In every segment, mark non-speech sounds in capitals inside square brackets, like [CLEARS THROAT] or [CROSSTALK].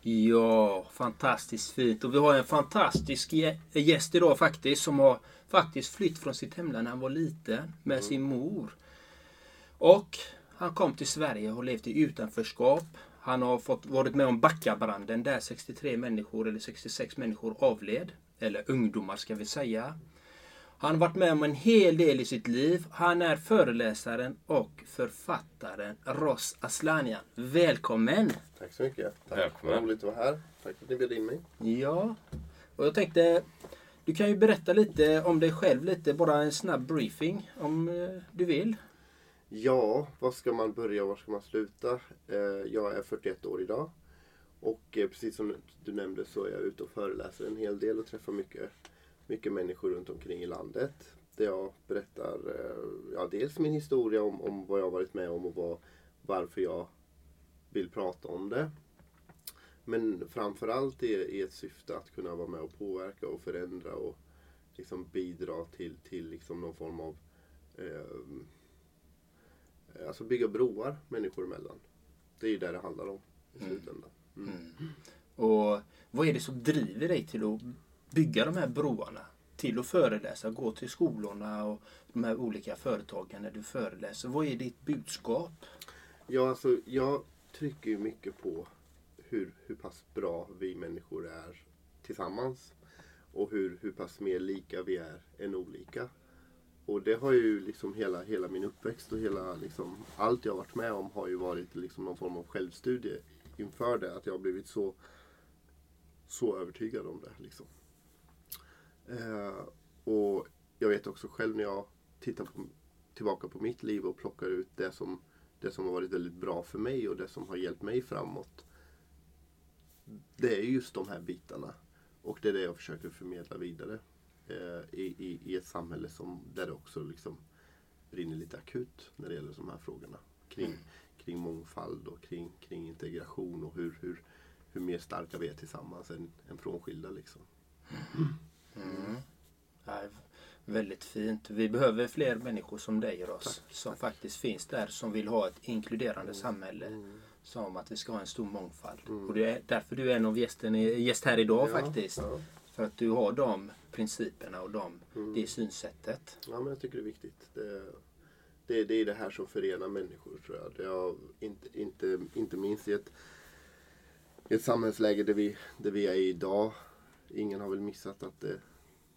Ja, fantastiskt fint. Och vi har en fantastisk gäst idag faktiskt som har faktiskt flytt från sitt hemland när han var liten med mm. sin mor. Och han kom till Sverige och har levt i utanförskap. Han har fått varit med om Backabranden där 63 människor eller 66 människor avled. Eller ungdomar ska vi säga. Han har varit med om en hel del i sitt liv. Han är föreläsaren och författaren Ross Aslanian. Välkommen! Tack så mycket. Tack. Välkommen. Roligt att vara här. Tack för att ni bjöd in mig. Ja, och jag tänkte du kan ju berätta lite om dig själv, lite bara en snabb briefing om eh, du vill. Ja, var ska man börja och var ska man sluta? Eh, jag är 41 år idag. Och eh, precis som du nämnde så är jag ute och föreläser en hel del och träffar mycket mycket människor runt omkring i landet. Där jag berättar eh, ja, dels min historia om, om vad jag varit med om och vad, varför jag vill prata om det. Men framförallt i, i ett syfte att kunna vara med och påverka och förändra och liksom bidra till, till liksom någon form av eh, Alltså bygga broar människor emellan. Det är ju det det handlar om i mm. slutändan. Mm. Mm. Och vad är det som driver dig till att bygga de här broarna till att föreläsa, gå till skolorna och de här olika företagen när du föreläser. Vad är ditt budskap? Ja, alltså jag trycker ju mycket på hur, hur pass bra vi människor är tillsammans. Och hur, hur pass mer lika vi är än olika. Och det har ju liksom hela, hela min uppväxt och hela liksom, allt jag varit med om har ju varit liksom någon form av självstudie inför det. Att jag har blivit så, så övertygad om det. Liksom. Eh, och jag vet också själv när jag tittar på, tillbaka på mitt liv och plockar ut det som, det som har varit väldigt bra för mig och det som har hjälpt mig framåt. Det är just de här bitarna. Och det är det jag försöker förmedla vidare. Eh, i, i, i, ett samhälle som, där det också liksom brinner lite akut när det gäller de här frågorna. Kring, mm. kring mångfald och kring, kring integration och hur, hur, hur mer starka vi är tillsammans än, än frånskilda. Liksom. Mm. Mm. Ja, väldigt fint. Vi behöver fler människor som dig Ross. Som faktiskt finns där som vill ha ett inkluderande mm. samhälle. Mm. Som att vi ska ha en stor mångfald. Mm. Och det är därför du är en av gästen, gäst här idag ja, faktiskt. Ja. För att du har de principerna och de, mm. det synsättet. Ja men jag tycker det är viktigt. Det, det, det är det här som förenar människor tror jag. Det är inte, inte, inte minst i ett, i ett samhällsläge där vi, där vi är idag ingen har väl missat att det,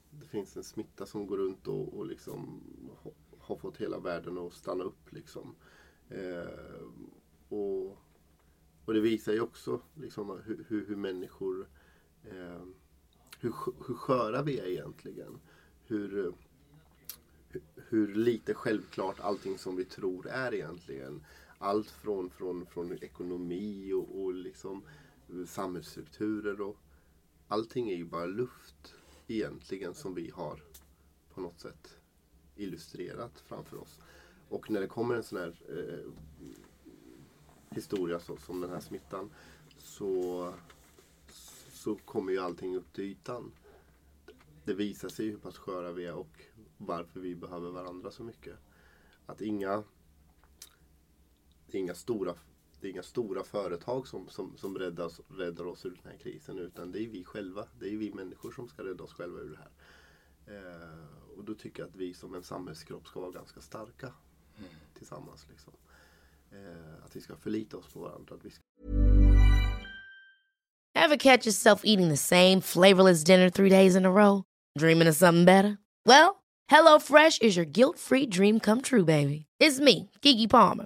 det finns en smitta som går runt och, och liksom har fått hela världen att stanna upp. Liksom. Eh, och, och det visar ju också liksom, hur, hur, hur människor eh, hur, hur sköra vi är egentligen. Hur, hur lite självklart allting som vi tror är egentligen. Allt från, från, från ekonomi och, och liksom samhällsstrukturer och allting är ju bara luft egentligen som vi har på något sätt illustrerat framför oss. Och när det kommer en sån här eh, historia så, som den här smittan så, så kommer ju allting upp till ytan. Det visar sig hur pass sköra vi är och varför vi behöver varandra så mycket. Att inga, inga stora det är inga stora företag som, som, som räddar, räddar oss ur den här krisen utan det är vi själva. Det är vi människor som ska rädda oss själva ur det här. Eh, och då tycker jag att vi som en samhällskropp ska vara ganska starka mm. tillsammans. Liksom. Eh, att vi ska förlita oss på varandra. Att vi ska... Have catch yourself eating the same flavorless dinner three days in a row? Dreaming of something better? Well, hello fresh is your guilt free dream come true baby. It's me, Gigi Palmer.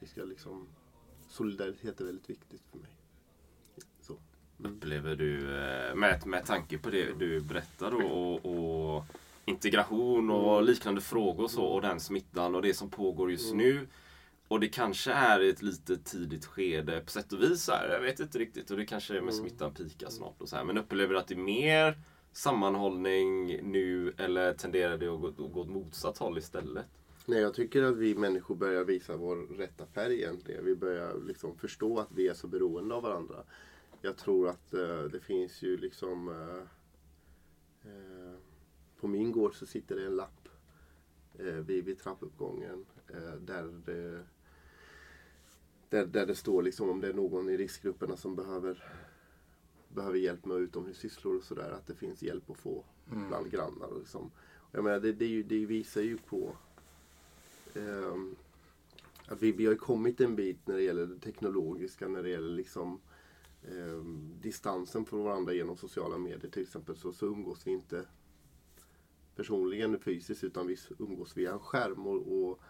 Vi ska liksom... Solidaritet är väldigt viktigt för mig. Så. Upplever du, eh, med, med tanke på det du berättar då, och, och integration och liknande frågor och så och den smittan och det som pågår just nu. Och det kanske är ett lite tidigt skede på sätt och vis. Här, jag vet inte riktigt. Och det kanske är med smittan pikar snart. Och så här. Men upplever du att det är mer sammanhållning nu eller tenderar det att gå, att gå åt motsatt håll istället? Nej, jag tycker att vi människor börjar visa vår rätta färg egentligen. Vi börjar liksom förstå att vi är så beroende av varandra. Jag tror att eh, det finns ju liksom... Eh, eh, på min gård så sitter det en lapp eh, vid, vid trappuppgången eh, där, det, där, där det står liksom om det är någon i riskgrupperna som behöver behöver hjälp med utomhussysslor och sådär. Att det finns hjälp att få bland grannar. Och liksom. Jag menar, det, det, det visar ju på ehm, att vi, vi har kommit en bit när det gäller det teknologiska, när det gäller liksom ehm, distansen från varandra genom sociala medier till exempel så, så umgås vi inte personligen fysiskt utan vi umgås via en skärm och, och,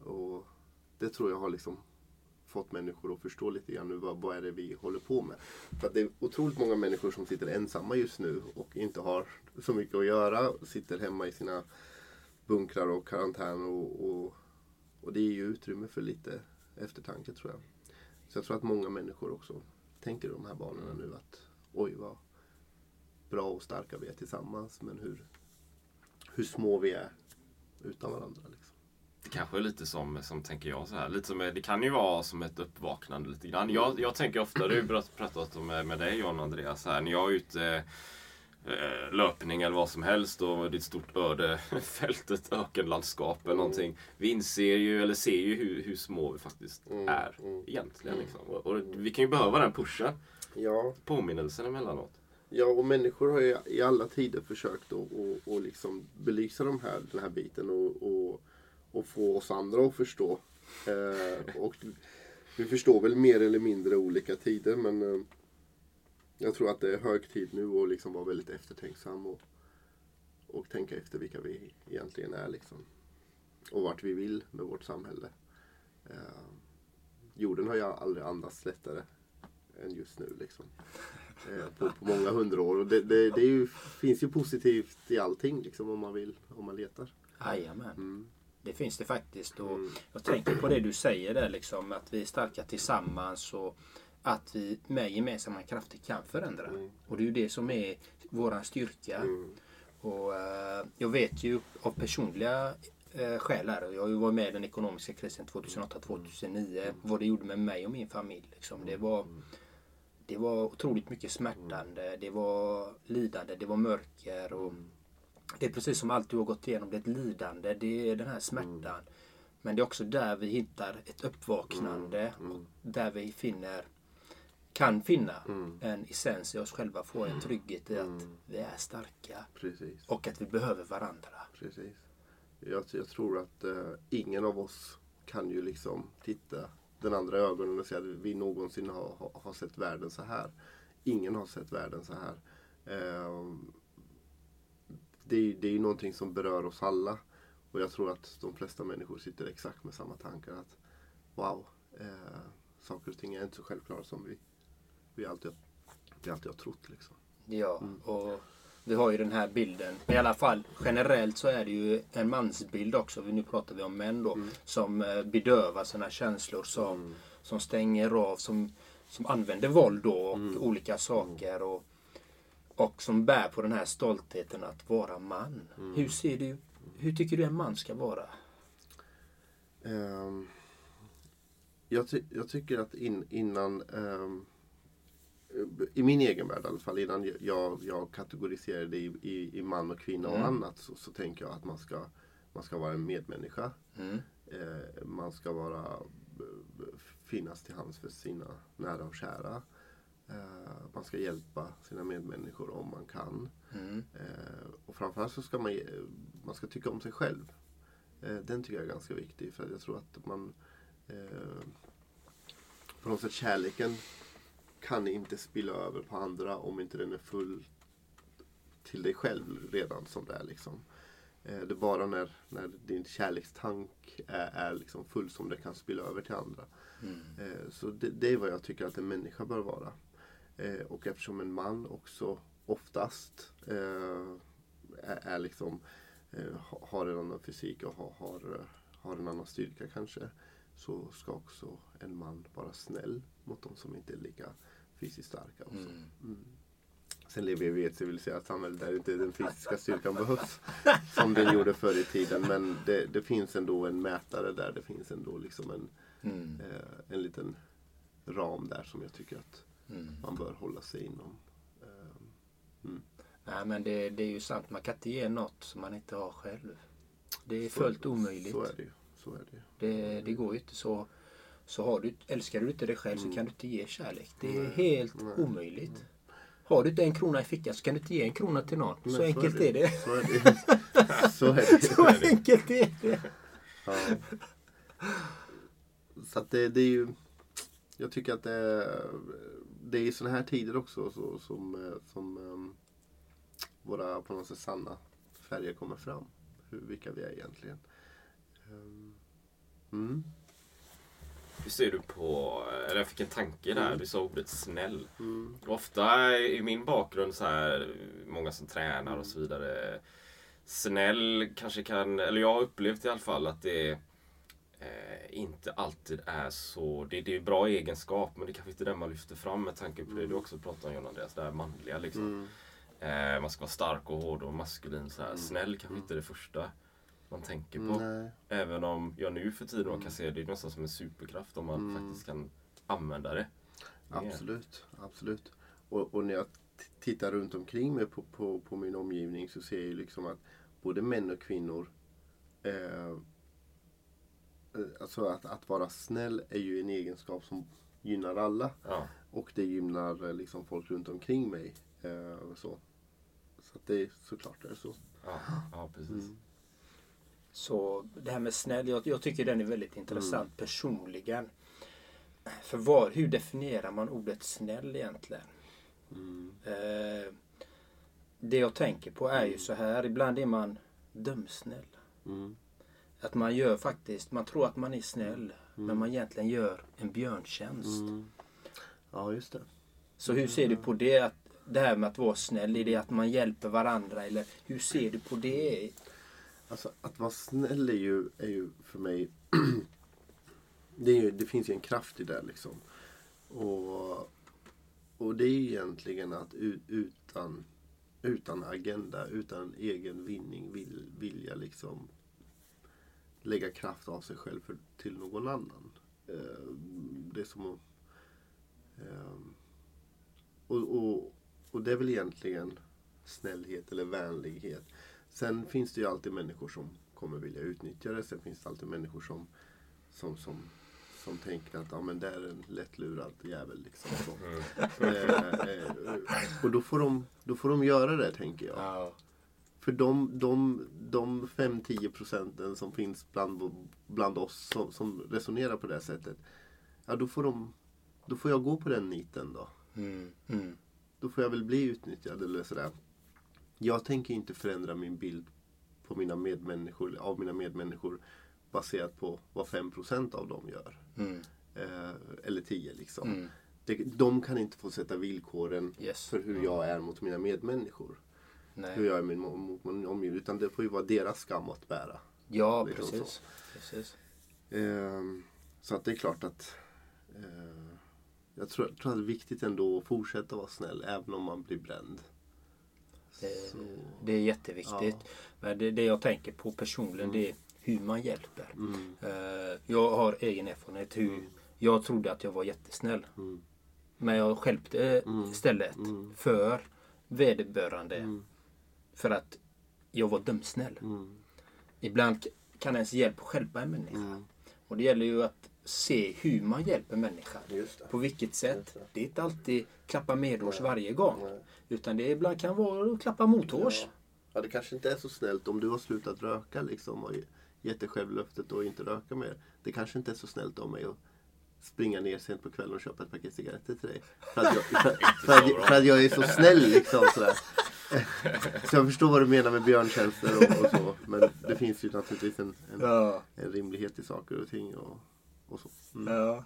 och det tror jag har liksom fått människor att förstå lite grann nu vad, vad är det vi håller på med. För att det är otroligt många människor som sitter ensamma just nu och inte har så mycket att göra. Sitter hemma i sina bunkrar och karantän och, och, och det ger ju utrymme för lite eftertanke tror jag. Så jag tror att många människor också tänker i de här banorna nu att oj vad bra och starka vi är tillsammans men hur, hur små vi är utan varandra. Liksom. Det kanske är lite som, som tänker jag så här. Lite som, det kan ju vara som ett uppvaknande lite grann. Jag, jag tänker ofta, du har pratat om med, med dig John och Andreas, här, när jag är ute eh, löpning eller vad som helst och det är ett stort öde fält, ett [LAUGHS] ökenlandskap eller någonting. Vi inser ju, eller ser ju hur, hur små vi faktiskt är egentligen. Liksom. Och, och vi kan ju behöva den pushen, Ja, påminnelsen emellanåt. Ja, och människor har ju i alla tider försökt att och, och liksom belysa de här, den här biten och, och, och få oss andra att förstå. Eh, och vi förstår väl mer eller mindre olika tider men eh, jag tror att det är hög tid nu att liksom vara väldigt eftertänksam och, och tänka efter vilka vi egentligen är. Liksom. Och vart vi vill med vårt samhälle. Eh, jorden har ju aldrig andats lättare än just nu. Liksom eh, på, på många hundra år. Och det, det, det ju, finns ju positivt i allting liksom, om man vill, om man letar. Jajamän. Mm. Det finns det faktiskt. Och Jag tänker på det du säger där liksom att vi är starka tillsammans och att vi med gemensamma krafter kan förändra. Och det är ju det som är våran styrka. Och eh, Jag vet ju av personliga eh, skäl här. Jag varit med i den ekonomiska krisen 2008-2009. Vad det gjorde med mig och min familj. Liksom. Det var det var otroligt mycket smärtande, det var lidande, det var mörker. Och det är precis som allt du har gått igenom, det är ett lidande, det är den här smärtan. Men det är också där vi hittar ett uppvaknande. Och där vi finner, kan finna en essens i oss själva, få en trygghet i att vi är starka. Precis. Och att vi behöver varandra. Precis. Jag, jag tror att eh, ingen av oss kan ju liksom titta den andra i ögonen och säga att vi någonsin har, har, har sett världen så här. Ingen har sett världen så här. Eh, det, är, det är ju någonting som berör oss alla. Och jag tror att de flesta människor sitter exakt med samma tankar. att Wow, eh, saker och ting är inte så självklara som vi, vi, alltid, vi alltid har trott. Liksom. Ja, och vi har ju den här bilden. I alla fall generellt så är det ju en mansbild också. Nu pratar vi om män då. Som eh, bedövar sina känslor. Som, som stänger av. Som, som använder våld då och olika saker. Och, och som bär på den här stoltheten att vara man. Hur ser du, hur tycker du en man ska vara? Ehm, jag, ty jag tycker att in, innan, ehm, i min egen värld i alla fall, innan jag, jag kategoriserar det i, i, i man och kvinna och annat så, så tänker jag att man ska, man ska vara en medmänniska. Mm. Eh, man ska vara, b- finnas till hands för sina nära och kära. Eh, man ska hjälpa sina medmänniskor om man kan. Mm. Eh, och framförallt så ska man, man ska tycka om sig själv. Eh, den tycker jag är ganska viktig för jag tror att man på något sätt kärleken kan inte spilla över på andra om inte den är full till dig själv redan som det är. Liksom. Det är bara när, när din kärlekstank är, är liksom full som det kan spilla över till andra. Eh, så det, det är vad jag tycker att en människa bör vara. Eh, och eftersom en man också oftast eh, är, är liksom, eh, ha- har en annan fysik och har, har, har en annan styrka kanske. Så ska också en man vara snäll mot de som inte är lika fysiskt starka. Också. Mm. Sen lever vi i ett civiliserat samhälle där inte den fysiska styrkan behövs [LAUGHS] som den gjorde förr i tiden. Men det, det finns ändå en mätare där. Det finns ändå liksom en, Mm. eh, en liten ram där som jag tycker att Mm. man bör hålla sig inom. Eh, Nej men det, det är ju sant. Man kan inte ge något som man inte har själv. Det är så- fullt omöjligt. Så är det ju. Så är det. Det, det går ju inte så. Så har du, älskar du inte dig själv så kan du inte ge kärlek. Det är Nej, helt nej. omöjligt. Har du inte en krona i fickan så kan du inte ge en krona till någon. så Men enkelt är det. Så är [LAUGHS] är det. Enkelt är det. Ja. Så att det, det är ju... Jag tycker att det, det är i sådana här tider också så, som, eh, som um, våra på något sätt sanna färger kommer fram. Hur, vilka vi är egentligen. Um, mm. Hur ser du på, eller jag fick en tanke där, du sa ordet snäll. Mm. Ofta i min bakgrund så här, många som tränar och så vidare. Snäll kanske kan, eller jag har upplevt i alla fall att det eh, inte alltid är så, det, det är bra egenskap men det kanske inte är den man lyfter fram med tanke på det du också pratar om John Andreas, det här manliga liksom. Mm. Eh, man ska vara stark och hård och maskulin så här. Snäll kanske inte är det första man tänker på. Nej. Även om jag nu för tiden kan se det nästan som en superkraft om man faktiskt kan använda det. mer. Absolut, absolut. Och, och när jag tittar runt omkring mig på, på, på min omgivning så ser jag ju liksom att både män och kvinnor eh, Alltså att, att vara snäll är ju en egenskap som gynnar alla. Ja. Och det gynnar eh, liksom folk runt omkring mig. Eh, så så att det är såklart är det så. Ja, ja precis. Så det här med snäll, jag, jag tycker den är väldigt intressant personligen. För var, hur definierar man ordet snäll egentligen? Eh, det jag tänker på är ju så här, ibland är man dömsnäll. Mm. Att man gör faktiskt, man tror att man är snäll men man egentligen gör en björntjänst. Ja, just det. Så hur ser du på det? Att, det här med att vara snäll, är det att man hjälper varandra eller hur ser du på det? Alltså att vara snäll är ju, är ju för mig [CLEARS THROAT] det, är ju, det finns ju en kraft i det liksom. Och, och det är ju egentligen att utan, utan agenda, utan egen vinning vill, vilja liksom lägga kraft av sig själv för, till någon annan. Eh, det är som att eh, och, och, och det är väl egentligen snällhet eller vänlighet. Sen finns det ju alltid människor som kommer vilja utnyttja det. Sen finns det alltid människor som, som, som, som tänker att ja, men det är en lättlurad jävel. Liksom, så. Eh, eh, och då får, de, då får de göra det, tänker jag. Ja. För de, de, de 5-10 procenten som finns bland, bland oss som, som resonerar på det här sättet. Ja, då får, de, då får jag gå på den niten då. Mm, mm, Då får jag väl bli utnyttjad eller sådär. jag tänker inte förändra min bild på mina medmänniskor, av mina medmänniskor baserat på vad 5% av dem gör. Mm. Eh, eller 10 liksom. Mm. Det, de kan inte få sätta villkoren Yes. för hur jag är mot mina medmänniskor. Hur Nej. jag är min, mot min omgivning. Utan det får ju vara deras skam att bära. Ja, liksom precis. precis. Ehm, så att det är klart att eh, jag tror, tror att det är viktigt ändå att fortsätta vara snäll även om man blir bränd. Det, Så, det är jätteviktigt. Men det, det jag tänker på personligen det är hur man hjälper. mm, Eh, jag har egen erfarenhet hur jag trodde att jag var jättesnäll. mm, Men jag stjälpte Mm. istället Mm. för vederbörande. För att jag var dumsnäll. mm, Ibland kan ens hjälp stjälpa en människa. mm. Och det gäller ju att se hur man hjälper människan. På vilket sätt. Det. Det är inte alltid klappa medhårs varje gång. Nej. Utan det ibland kan vara att klappa mothårs. Ja. ja, det kanske inte är så snällt om du har slutat röka liksom och gett dig själv löftet att inte röka mer. Det kanske inte är så snällt av mig att springa ner sent på kvällen och köpa ett paket cigaretter till dig. För att jag, för, [LAUGHS] för att, för att jag är så snäll liksom. Sådär. Så jag förstår vad du menar med björntjänster och, och så. Men det finns ju naturligtvis en, en, Ja. en rimlighet i saker och ting. Och, och så. Mm. Ja.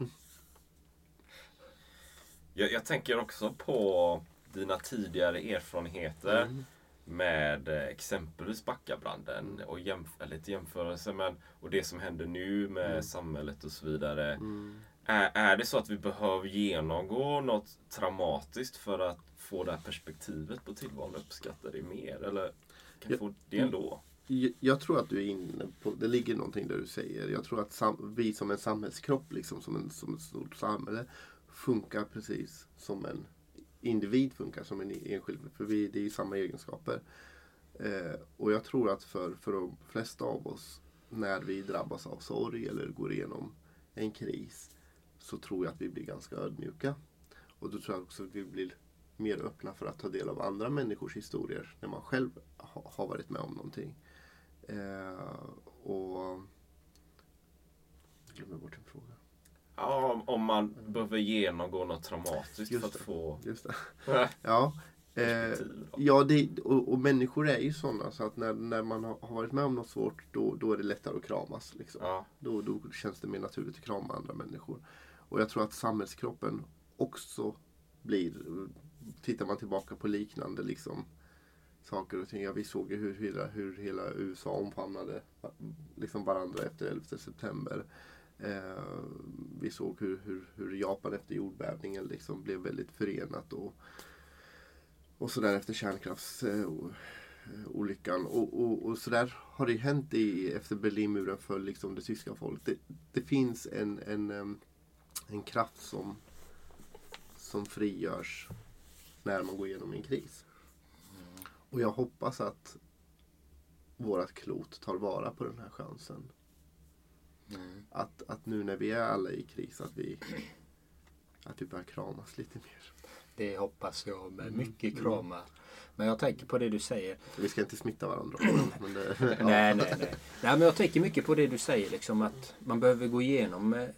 Jag, jag tänker också på dina tidigare erfarenheter Mm. med eh, exempelvis Backabranden och jämf- inte jämförelse men och det som händer nu med samhället och så vidare. Mm. Är, är det så att vi behöver genomgå något traumatiskt för att få det här perspektivet på tillvaron uppskatta det mer? Eller kan vi Ja. få det ändå? Jag- Jag tror att du är inne på, det ligger någonting där du säger. Jag tror att sam, vi som en samhällskropp, liksom, som, en, som ett stort samhälle, funkar precis som en individ funkar som en enskild. För vi, det är ju samma egenskaper. Eh, och jag tror att för, för de flesta av oss, när vi drabbas av sorg eller går igenom en kris, så tror jag att vi blir ganska ödmjuka. Och då tror jag också att vi blir mer öppna för att ta del av andra människors historier när man själv ha, har varit med om någonting. Eh, och... Jag glömmer bort en fråga. Ja, om- om man behöver genomgå något traumatiskt för att få Just det. Ja, eh, ja det, och, och människor är ju sådana så att när, när man har har varit med om något svårt då, då är det lättare att kramas. Liksom. Ja. Då, då känns det mer naturligt att krama andra människor. Och jag tror att samhällskroppen också blir, tittar man tillbaka på liknande liksom, saker och ting. Ja, vi såg ju hur hela, hur hela USA omfamnade liksom varandra efter 11 september. Eh, vi såg hur, hur, hur Japan efter jordbävningen liksom blev väldigt förenat. Och, och sådär efter kärnkraftsolyckan. Eh, och, och, och sådär har det hänt i, efter Berlinmuren föll liksom det tyska folket. Det, det finns en, en, en kraft som, som frigörs när man går igenom en kris. Och jag hoppas att vårat klot tar vara på den här chansen. Att, att nu när vi är alla i kris att vi, att vi börjar kramas lite mer. Det hoppas jag med mycket kramar. Men jag tänker på det du säger. Vi ska inte smitta varandra. [CLEARS THROAT] Men det, ja. Nej, nej, nej. Nej, men jag tänker mycket på det du säger. Liksom, att man behöver gå igenom eh,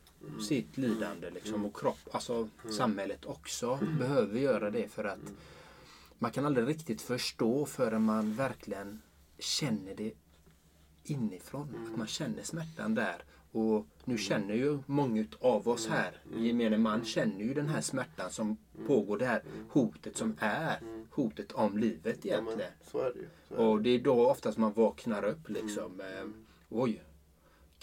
sitt lidande. Liksom, och kropp, alltså samhället också behöver göra det. För att man kan aldrig riktigt förstå förrän man verkligen känner det inifrån. Man känner smärtan där. Och nu känner ju många av oss här, gemene man känner ju den här smärtan som pågår. Det här hotet som är hotet om livet Ja, men egentligen. så är det är Och det. det är då oftast man vaknar upp liksom. Eh, oj,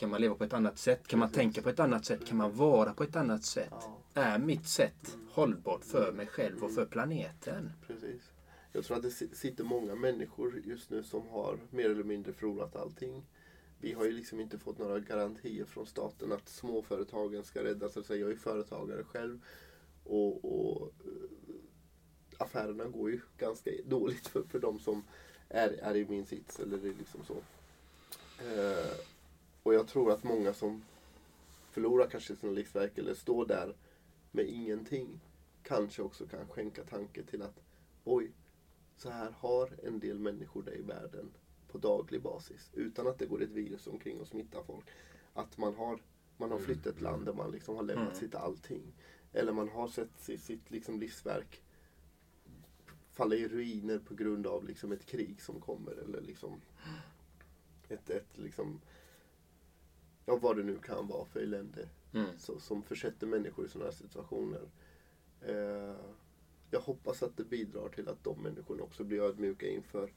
kan man leva på ett annat sätt? Kan man tänka på ett annat sätt? Kan man vara på ett annat sätt? Är mitt sätt hållbart för mig själv och för planeten? Precis. Jag tror att det si- sitter många människor just nu som har mer eller mindre förlorat allting. Vi har ju liksom inte fått några garantier från staten att småföretagen ska räddas. Jag är företagare själv. Och, och eh, affärerna går ju ganska dåligt för, för de som är, är i min sits. Eller det är liksom så. Eh, och jag tror att många som förlorar kanske sina livsverk eller står där med ingenting kanske också kan skänka tanke till att oj, så här har en del människor det i världen på daglig basis utan att det går ett virus omkring och smittar folk. Att man har, man har flytt ett land där man liksom har lämnat sitt allting. Eller man har sett sitt, sitt liksom livsverk falla i ruiner på grund av liksom ett krig som kommer eller liksom ett, ett liksom ja vad det nu kan vara för elände Mm. så, som försätter människor i sådana här situationer. Eh, jag hoppas att det bidrar till att de människorna också blir ödmjuka inför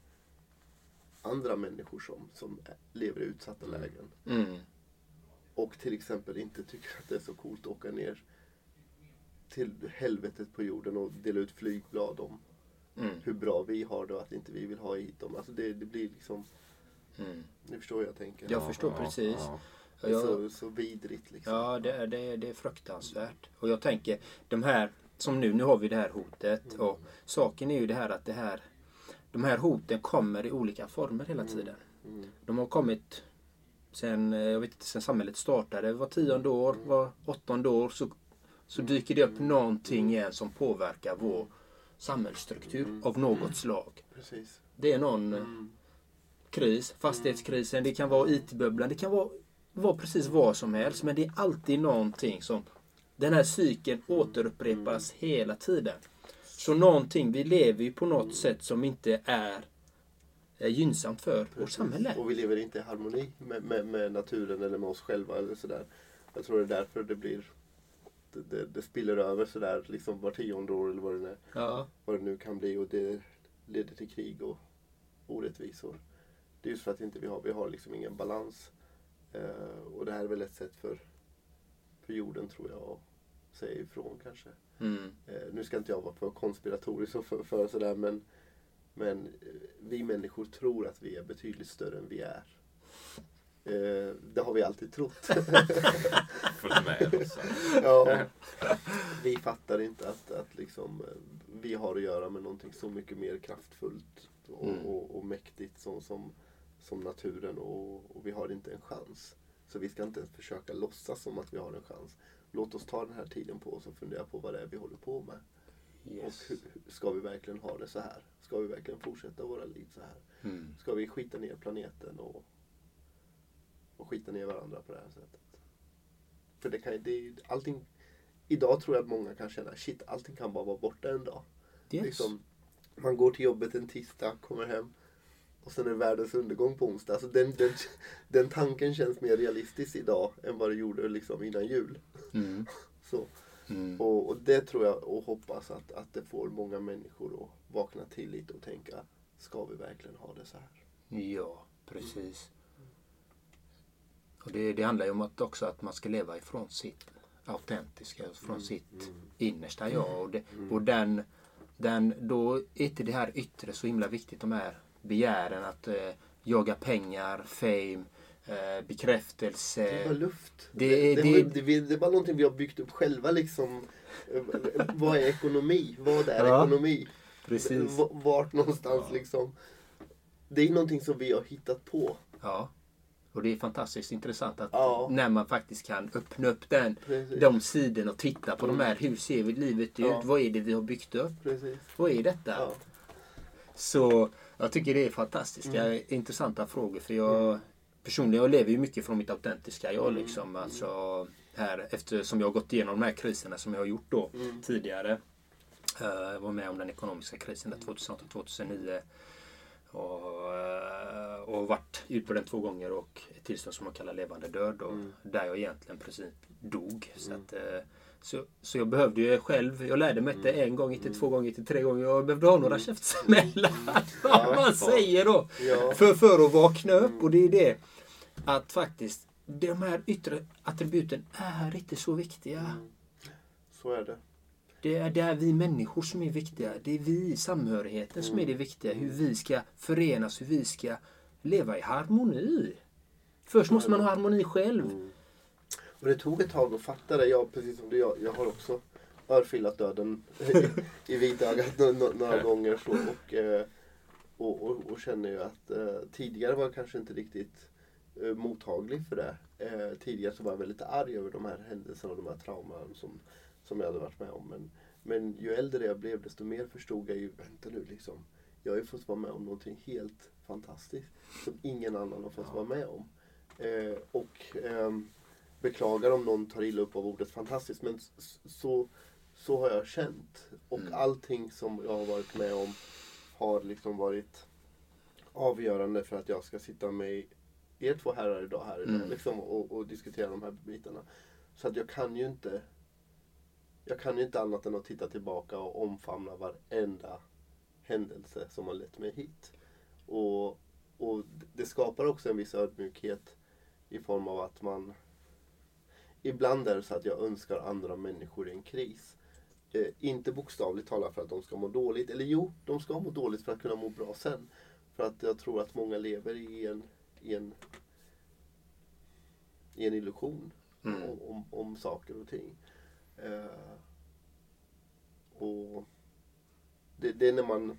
andra människor som, som lever i utsatta lägen. Mm. Och till exempel inte tycker att det är så coolt att åka ner till helvetet på jorden och dela ut flygblad om Mm. hur bra vi har det och att inte vi vill ha hit dem. Alltså det, det blir liksom, Mm. ni förstår hur jag tänker. Jag förstår precis. ja. Det är Jag- så, så vidrigt liksom. Ja, det är, det, är, det är fruktansvärt. Och jag tänker, de här, som nu, nu har vi det här hotet. Och saken är ju det här att det här, de här hoten kommer i olika former hela tiden. Mm. De har kommit sen, eh, jag vet inte, sen samhället startade. Var tionde år, var åttonde år så, så dyker det upp någonting igen som påverkar vår samhällsstruktur av något slag. Precis. Det är någon eh, Mm. kris, fastighetskrisen, det kan vara IT-bubblan, det kan vara, vara precis vad som helst. Men det är alltid någonting som, den här cykeln återupprepas hela tiden. Så någonting, vi lever ju på något sätt som inte är, är gynnsamt för vårt samhälle. Och vi lever inte i harmoni med, med, med naturen eller med oss själva eller sådär. Jag tror det är därför det blir det, det, det spiller över sådär liksom var tionde år eller vad det, är, Ja, vad det nu kan bli och det leder till krig och orättvisor. Det är just för att inte vi har, vi har liksom ingen balans. Eh, och det här är väl ett sätt för, för jorden tror jag att säga ifrån kanske. mm, Eh, nu ska inte jag vara för konspiratorisk och för, för sådär men, men eh, vi människor tror att vi är betydligt större än vi är. Det har vi alltid trott. [LAUGHS] Ja. Vi fattar inte att, att liksom, vi har att göra med någonting så mycket mer kraftfullt och, Mm. och, och mäktigt som, som, som naturen och, och vi har inte en chans. Så vi ska inte ens försöka låtsas som att vi har en chans. Låt oss ta den här tiden på oss och fundera på vad det är vi håller på med. yes. Och hur, ska vi verkligen ha det så här? Ska vi verkligen fortsätta våra liv så här? Mm. Ska vi skita ner planeten och, och skita ner varandra på det här sättet? För det kan det allting Idag tror jag att många kan känna shit, allting kan bara vara borta en dag. Yes. Liksom, man går till jobbet en tisdag, kommer hem och sen är det världens undergång på onsdag. Alltså den, den, den tanken känns mer realistisk idag än vad det gjorde liksom innan jul. Mm. [LAUGHS] Så. Mm. Och, och det tror jag och hoppas att, att det får många människor att vakna till lite och tänka, ska vi verkligen ha det så här? Ja, precis. Och det, det handlar ju om att också att man ska leva ifrån sitt autentiska, från sitt innersta jag. Och, det, och den, den, då är inte det här yttre så himla viktigt. De här begären att eh, jaga pengar, fame, eh, bekräftelse. Det är bara luft. det Det, är- det, det- det, det är bara någonting vi har byggt upp själva liksom. Eh, Vad är ekonomi? Vad är Ja, ekonomi? Precis. Vart någonstans liksom. Det är någonting som vi har hittat på. Ja. Och det är fantastiskt intressant att Ja. när man faktiskt kan öppna upp den, Precis. de sidorna och titta på de här. Hur ser vi livet ut? Ja. Vad är det vi har byggt upp? Precis. Vad är detta? Ja. Så jag tycker det är fantastiska, Mm. intressanta frågor. För jag personligen jag lever ju mycket från mitt autentiska jag. Mm. Liksom, alltså, här, eftersom jag har gått igenom de här kriserna som jag har gjort då Mm. tidigare. Eh, Jag var med om den ekonomiska krisen där 2008-2009. Och, eh, och varit ut på den två gånger och ett tillstånd som man kallar levande död. Och Mm. Där jag egentligen i princip dog. Så, att, eh, så, så jag behövde ju själv, jag lärde mig inte Mm. en gång, inte två gånger, inte tre gånger. Jag behövde ha några käftsmällar. [LAUGHS] Vad man säger då. För, för att vakna upp. Och det är det att faktiskt de här yttre attributen är inte så viktiga. Så är det. Det är, det är vi människor som är viktiga. Det är vi, samhörigheten, som är det viktiga. Hur vi ska förenas, hur vi ska leva i harmoni. Först måste man ha harmoni själv. Och det tog ett tag att fatta det. Jag, precis som du, jag, jag har också örfilat döden i vitögat no- no- några gånger. Så, och, eh, och, och, och känner ju att eh, tidigare var jag kanske inte riktigt eh, mottaglig för det. Eh, tidigare så var jag väldigt arg över de här händelserna och de här trauman som, som jag hade varit med om. Men, men ju äldre jag blev desto mer förstod jag ju, vänta nu liksom. Jag har ju fått vara med om någonting helt fantastiskt som ingen annan har fått vara med om. Eh, och ehm, beklagar om någon tar illa upp av ordet fantastiskt men så, så har jag känt. Och Mm. allting som jag har varit med om har liksom varit avgörande för att jag ska sitta med er två herrar idag här idag Mm. liksom, och, och diskutera de här bitarna. Så att jag kan ju inte jag kan ju inte annat än att titta tillbaka och omfamna varenda händelse som har lett mig hit. Och, och det skapar också en viss ödmjukhet i form av att man Ibland är det så att jag önskar andra människor i en kris. Eh, inte bokstavligt talat för att de ska må dåligt. Eller jo, de ska må dåligt för att kunna må bra sen. För att jag tror att många lever i en, i en, i en illusion Mm. om, om, om saker och ting. Eh, och det, det är när man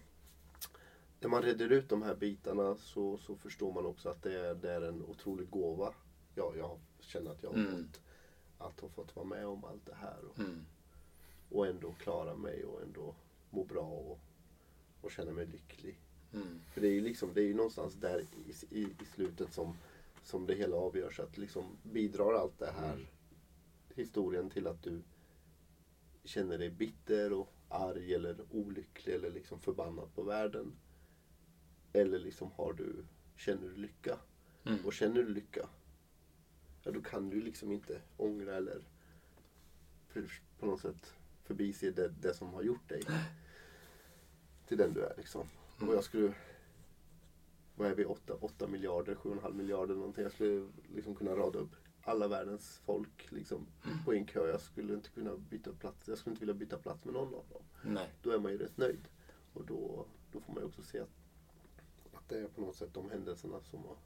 när man reder ut de här bitarna så, så förstår man också att det är, det är en otrolig gåva jag, jag känner att jag har Mm. Att ha fått vara med om allt det här och, Mm. och ändå klara mig och ändå må bra och, och känna mig lycklig. Mm. För det är ju liksom, det är ju någonstans där i, i, i slutet som, som det hela avgörs. Att liksom bidrar allt det här historien till att du känner dig bitter och arg eller olycklig eller liksom förbannad på världen. Eller liksom har du, känner du lycka? Mm. Och känner du lycka, ja då kan du liksom inte ångra eller på något sätt förbise det, det som har gjort dig till den du är. Liksom. Mm. Och jag skulle, vad är vi, 8, 8 miljarder, 7,5 miljarder någonting. Jag skulle liksom kunna rada upp alla världens folk liksom, Mm. på en kö. Jag skulle inte kunna byta plats. Jag skulle inte vilja byta plats med någon av dem. Nej. Då är man ju rätt nöjd. Och då, då får man ju också se att, att det är på något sätt de händelserna som har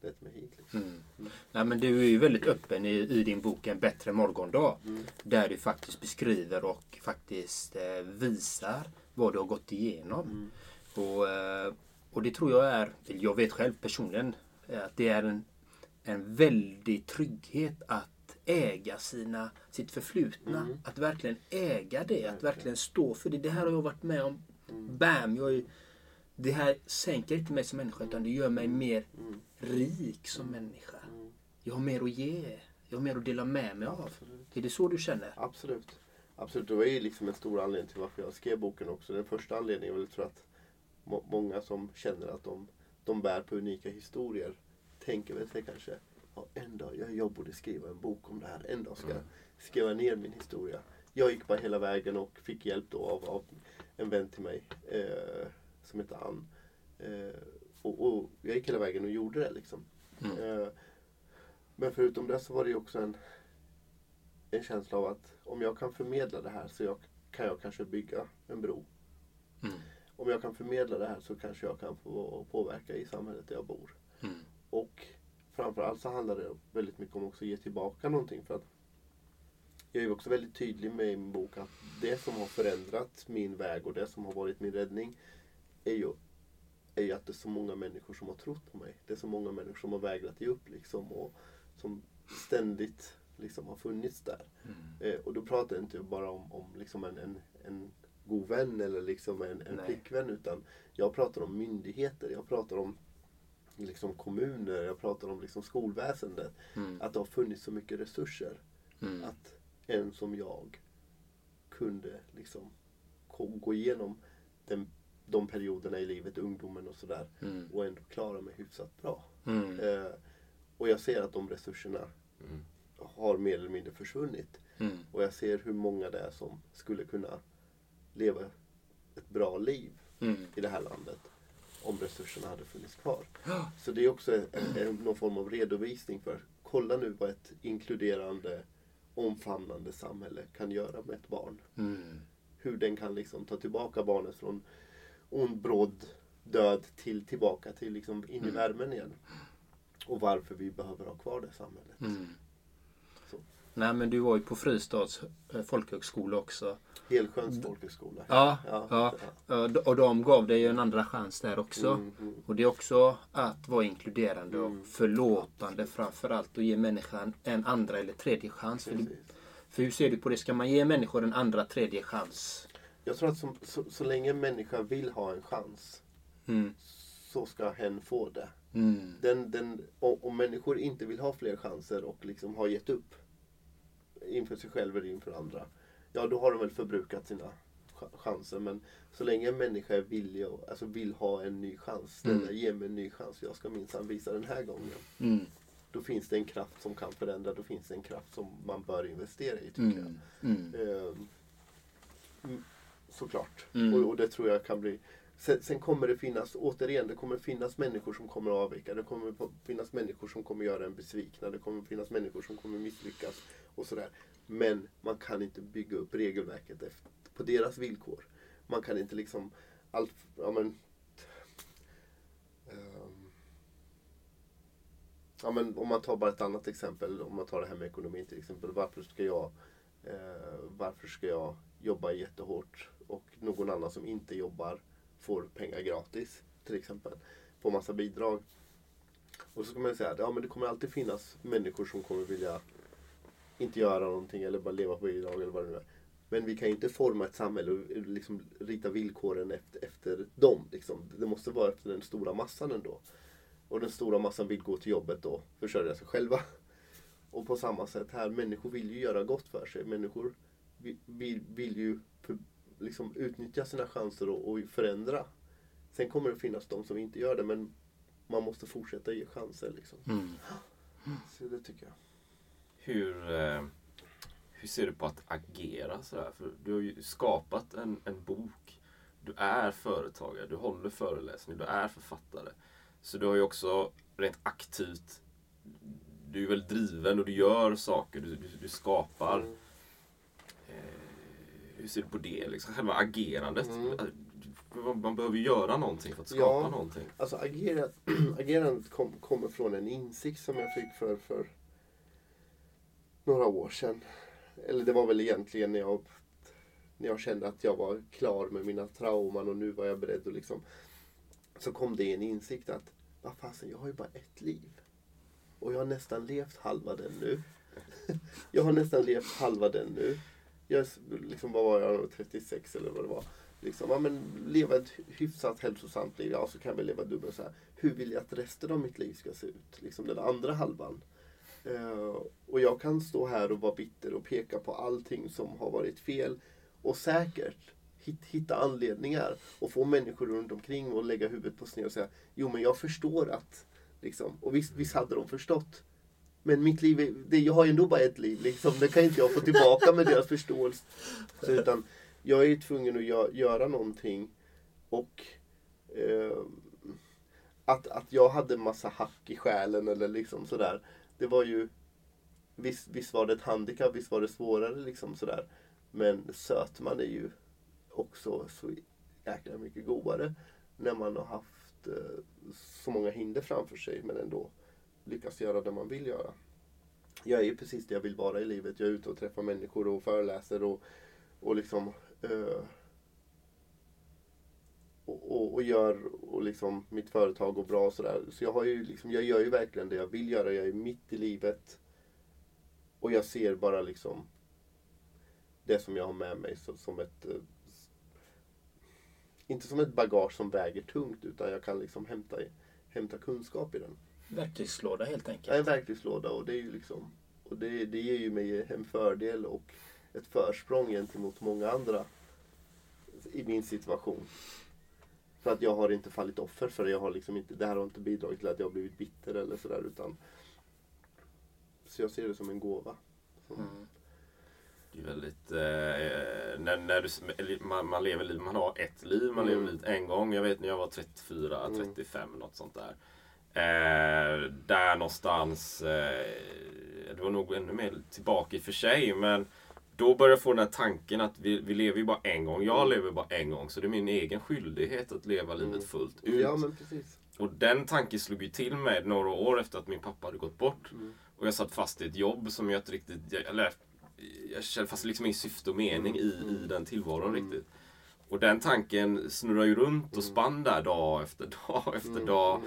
lett mig hit. Liksom. Mm. Nej, men du är ju väldigt öppen i, i din bok En bättre morgondag. Mm. Där du faktiskt beskriver och faktiskt eh, visar vad du har gått igenom. Mm. Och, eh, och det tror jag är, jag vet själv personligen, eh, att det är en, en väldig trygghet att äga sina, sitt förflutna. Mm. Att verkligen äga det, att verkligen stå för det. Det här har jag varit med om. Mm. Bam! Jag är, det här sänker inte mig som människa utan det gör mig mer Mm. rik som människa. Mm. Jag har mer att ge. Jag har mer att dela med mig av. Absolut. Är det så du känner? Absolut. Absolut. Det var ju liksom en stor anledning till varför jag skrev boken också. Den första anledningen var väl tror att må- många som känner att de, de bär på unika historier tänker väl sig kanske ja, en dag, jag, jag borde skriva en bok om det här. En dag ska jag skriva ner min historia. Jag gick bara hela vägen och fick hjälp då av, av en vän till mig eh, som heter Ann. Eh, och, och jag gick hela vägen och gjorde det liksom. Mm. Eh, men förutom det så var det ju också en, en känsla av att om jag kan förmedla det här så jag, kan jag kanske bygga en bro. Mm. Om jag kan förmedla det här så kanske jag kan få påverka i samhället där jag bor. Mm. Och framförallt så handlar det väldigt mycket om också att ge tillbaka någonting. För att jag är också väldigt tydlig med i min bok att det som har förändrat min väg och det som har varit min räddning är ju, är ju att det är så många människor som har trott på mig. Det är så många människor som har vägrat ge upp liksom och som ständigt liksom har funnits där. Mm. Eh, och då pratar jag inte bara om, om liksom en, en, en god vän eller liksom en, en Nej. flickvän utan jag pratar om myndigheter, jag pratar om liksom kommuner, jag pratar om liksom skolväsendet. Mm. Att det har funnits så mycket resurser Mm. att en som jag kunde liksom gå igenom den, de perioderna i livet, ungdomen och sådär Mm. och ändå klara mig hyfsat bra. Mm. Eh, och jag ser att de resurserna Mm. har mer eller mindre försvunnit. Mm. Och jag ser hur många det är som skulle kunna leva ett bra liv Mm. i det här landet om resurserna hade funnits kvar. Så det är också en, en, någon form av redovisning för kolla nu vad ett inkluderande, omfamnande samhälle kan göra med ett barn. Mm. Hur den kan liksom ta tillbaka barnet från ond, bråd död till tillbaka till liksom in i Mm. värmen igen. Och varför vi behöver ha kvar det samhället. Mm. Nej men du var ju på Fristads eh, folkhögskola också. Helsjöns folkhögskola. Ja, Ja, ja. Och de gav dig en andra chans där också. Mm, mm. Och det är också att vara inkluderande och Mm. förlåtande framförallt och ge människan en andra eller tredje chans. För, för hur ser du på det? Ska man ge människor en andra, tredje chans? Jag tror att som, så, så länge en människa vill ha en chans Mm. så ska hen få det. Mm. Den, den, om, människor inte vill ha fler chanser och liksom har gett upp inför sig själv eller inför andra. ja då har de väl förbrukat sina ch- chanser. Men så länge en människa är villig och alltså vill ha en ny chans. Snälla Mm. ge mig en ny chans. Jag ska minsann visa den här gången. Mm. Då finns det en kraft som kan förändra. Då finns det en kraft som man bör investera i tycker Mm. Mm. jag. Ehm, mm, såklart. Mm. Och, och det tror jag kan bli Sen, sen kommer det finnas, återigen, det kommer finnas människor som kommer att avvika. Det kommer finnas människor som kommer göra en besvikna. Det kommer finnas människor som kommer misslyckas. och sådär. Men man kan inte bygga upp regelverket efter, på deras villkor. Man kan inte liksom allt, ja men, ehm, ja men om man tar bara ett annat exempel, om man tar det här med ekonomin till exempel. Varför ska jag, eh, varför ska jag jobbar jättehårt och någon annan som inte jobbar får pengar gratis till exempel. Får massa bidrag. Och så ska man säga att ja, men det kommer alltid finnas människor som kommer vilja inte göra någonting eller bara leva på bidrag eller vad det nu är. Men vi kan inte forma ett samhälle och eh, liksom rita villkoren efter, efter dem. Liksom. Det måste vara efter den stora massan ändå. Och den stora massan vill gå till jobbet och försörja sig själva. Och på samma sätt här, människor vill ju göra gott för sig. Människor vill, vill, ju liksom utnyttja sina chanser och, och förändra. Sen kommer det finnas de som inte gör det men man måste fortsätta ge chanser. Liksom. Mm. Så det tycker jag. Hur, eh, hur ser du på att agera sådär? För du har ju skapat en, en bok. Du är företagare, du håller föreläsning, du är författare. Så du har ju också rent aktivt, du är väldigt driven och du gör saker, du, du, du skapar. Mm. Hur ser du på det? Liksom, själva agerandet. Mm. Man, man behöver göra någonting för att skapa Ja. någonting. Alltså agera, [CLEARS THROAT] agerandet kom, kommer från en insikt som jag fick för, för några år sedan. Eller det var väl egentligen när jag, när jag kände att jag var klar med mina trauman och nu var jag beredd att liksom så kom det en insikt att vad fasen, jag har ju bara ett liv. Och jag har nästan levt halva den nu. [LAUGHS] jag har nästan levt halva den nu. Jag, liksom, vad var jag, 36 eller vad det var. Liksom, ja, men leva ett hyfsat hälsosamt liv, ja så kan vi leva dubbelt så här. Hur vill jag att resten av mitt liv ska se ut? Liksom den andra halvan. Uh, och jag kan stå här och vara bitter och peka på allting som har varit fel. Och säkert hit, hitta anledningar och få människor runt omkring och lägga huvudet på sned och säga Jo men jag förstår att liksom. Och visst, visst hade de förstått. Men mitt liv, är, det, jag har ju ändå bara ett liv. Liksom. Det kan inte jag få tillbaka med deras förståelse. Så, utan jag är ju tvungen att gö- göra någonting. Och eh, att, att jag hade massa hack i själen eller liksom sådär. Det var ju Visst, visst var det ett handikapp, visst var det svårare liksom sådär. Men sötman är ju också så jäkla mycket godare när man har haft eh, så många hinder framför sig men ändå lyckas göra det man vill göra. Jag är ju precis det jag vill vara i livet. Jag är ute och träffar människor och föreläser och, och liksom eh, och, och, och gör och liksom mitt företag går bra och sådär. Så jag har ju liksom, jag gör ju verkligen det jag vill göra. Jag är mitt i livet. Och jag ser bara liksom det som jag har med mig så, som ett eh, inte som ett bagage som väger tungt utan jag kan liksom hämta, hämta kunskap i den. Verktygslåda helt Jag är en enkelt. verktygslåda och det är ju liksom och det, det ger ju mig en fördel och ett försprång gentemot många andra i min situation. För att jag har inte fallit offer för det. Jag har liksom inte, det här har inte bidragit till att jag har blivit bitter eller sådär utan så jag ser det som en gåva. Som, Mm. Det är väldigt... Eh, när, när du, man, man lever liv, man har ett liv, man lever Mm. livet en gång. Jag vet när jag var 34, Mm. 35, något sånt där. Eh, där någonstans, eh, det var nog ännu mer tillbaka i och för sig, men då började jag få den här tanken att vi, vi lever ju bara en gång. Jag Mm. lever bara en gång, så det är min egen skyldighet att leva livet Mm. fullt ut. ja men precis. Och den tanken slog ju till mig några år efter att min pappa hade gått bort. Mm. Och jag satt fast i ett jobb som jag inte riktigt... Eller, jag kände fast liksom ingen syfte och mening i, i den tillvaron Mm. riktigt. Och den tanken snurrar ju runt och Mm. spann där dag efter dag [LAUGHS] efter Mm, dag.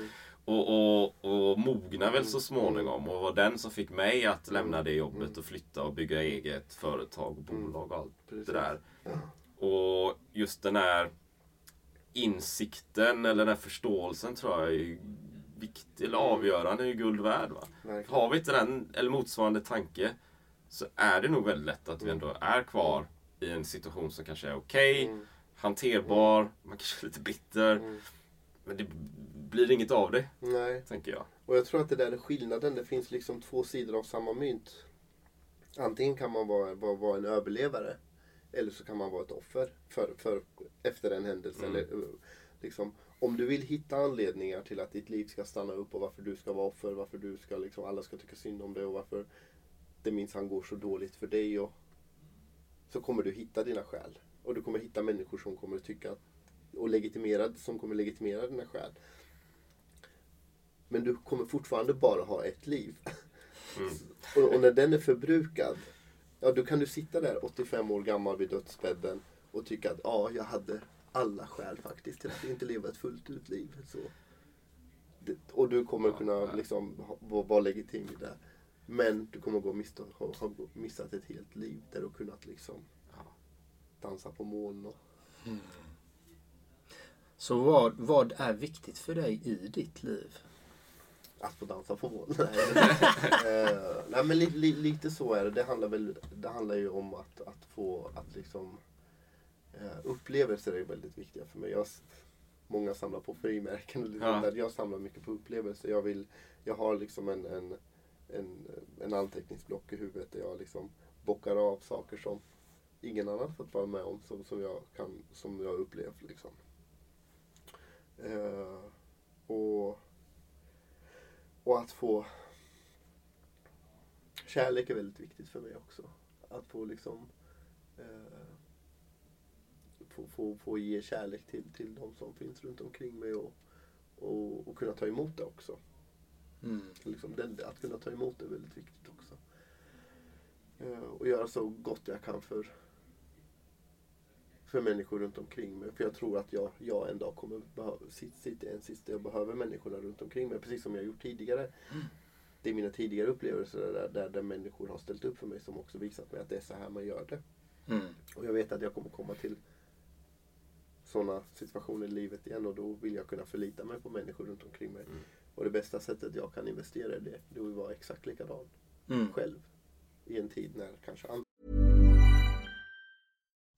Mm. Och, och, och mogna väl så småningom. Och var den som fick mig att lämna det jobbet Mm. och flytta och bygga eget företag och bolag och allt Precis. det där. Och just den här insikten eller den här förståelsen tror jag är viktig eller avgörande, är guld värd. Va? Har vi inte den eller motsvarande tanke så är det nog väldigt lätt att vi ändå är kvar i en situation som kanske är okej, Mm. hanterbar, man kanske är lite bitter. Mm. Men det blir inget av det, Nej. tänker jag. Och jag tror att det där är skillnaden. Det finns liksom två sidor av samma mynt. Antingen kan man vara, vara, vara en överlevare. Eller så kan man vara ett offer för, för, efter en händelse. Mm. Eller, liksom, om du vill hitta anledningar till att ditt liv ska stanna upp och varför du ska vara offer. Varför du ska, liksom, alla ska tycka synd om dig och varför det minsann går så dåligt för dig. Och, så kommer du hitta dina skäl. Och du kommer hitta människor som kommer tycka att- och legitimera, som kommer legitimera dina skäl. Men du kommer fortfarande bara ha ett liv. Mm. [LAUGHS] Och, och när den är förbrukad, ja då kan du sitta där 85 år gammal vid dödsbädden och tycka att ja, jag hade alla skäl faktiskt till att inte leva ett fullt ut liv. Så. Det, och du kommer kunna liksom ha, vara- vara legitim i det. Men du kommer gå miste, ha, ha missat ett helt liv där du kunnat liksom dansa på moln. Och, Så vad, vad är viktigt för dig i ditt liv? Att få dansa. Nej, Eh, nej men li, li, lite så är det. Det handlar, väl, det handlar ju om att, att få att liksom eh, upplevelser är väldigt viktiga för mig. Jag, många samlar på frimärken och lite Ja. där. Jag samlar mycket på upplevelser. Jag, vill, jag har liksom en, en, en, en anteckningsblock i huvudet där jag liksom bockar av saker som ingen annan fått vara med om som, som, jag, kan, som jag har upplevt. Liksom. Eh, och och att få Kärlek är väldigt viktigt för mig också. Att få liksom eh, få, få, få ge kärlek till, till de som finns runt omkring mig och, och, och kunna ta emot det också. Mm. Liksom den, att kunna ta emot det är väldigt viktigt också. Eh, och göra så gott jag kan för, för människor runt omkring mig. För jag tror att jag, jag en dag kommer behöva, sit- sitta en där jag behöver människorna runt omkring mig. Precis som jag gjort tidigare. Det är mina tidigare upplevelser där, där, där människor har ställt upp för mig som också visat mig att det är så här man gör det. Mm. Och jag vet att jag kommer komma till sådana situationer i livet igen och då vill jag kunna förlita mig på människor runt omkring mig. Och det bästa sättet jag kan investera i det, det är att vara exakt likadan Mm. själv. I en tid när kanske andra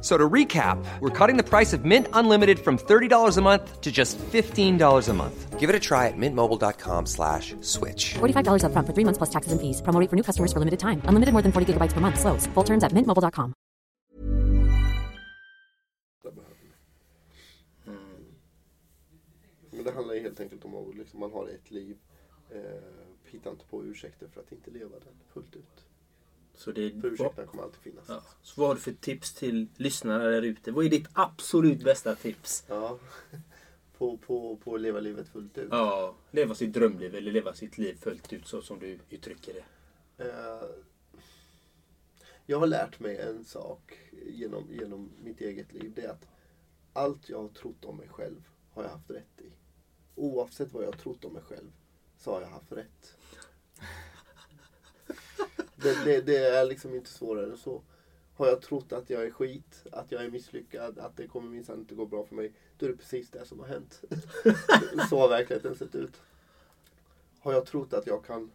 F- So to recap, we're cutting the price of Mint Unlimited from $30 a month to just $15 a month. Give it a try at mintmobile.com slash switch. $45 upfront for three months plus taxes and fees. Promo for new customers for limited time. Unlimited more than 40 gigabytes per month. Slows. Full terms at mintmobile.com. behöver. Men det handlar helt enkelt om att liksom, man har ett liv. Eh, hitta inte på ursäkter för att inte leva den fullt ut. Så, det ursäkterna kommer alltid finnas. ja. så vad har du för tips till lyssnarna där ute? Vad är ditt absolut bästa tips? Ja. [LAUGHS] På, på, på att leva livet fullt ut. Ja, leva sitt drömliv eller leva sitt liv fullt ut så som du uttrycker det. Eh, jag har lärt mig en sak genom, genom mitt eget liv. Det är att allt jag har trott om mig själv har jag haft rätt i. Oavsett vad jag har trott om mig själv så har jag haft rätt. Det, det, det är liksom inte svårare än så. Har jag trott att jag är skit, att jag är misslyckad, att det kommer minsann inte gå bra för mig. Då är det precis det som har hänt. [LAUGHS] så har verkligheten sett ut. Har jag trott att jag kan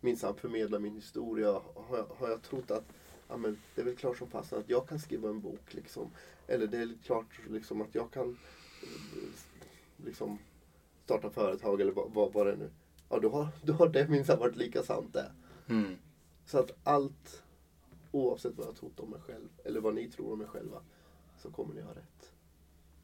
minsann förmedla min historia. Har jag, har jag trott att ja, men, det är väl klart som fasen att jag kan skriva en bok. Liksom. Eller det är klart liksom, att jag kan liksom, starta företag eller vad, vad, vad det är nu. Ja, då har, då har det minsann varit lika sant det. Mm. Så att allt, oavsett vad jag trott om mig själv eller vad ni tror om mig själva, så kommer ni ha rätt.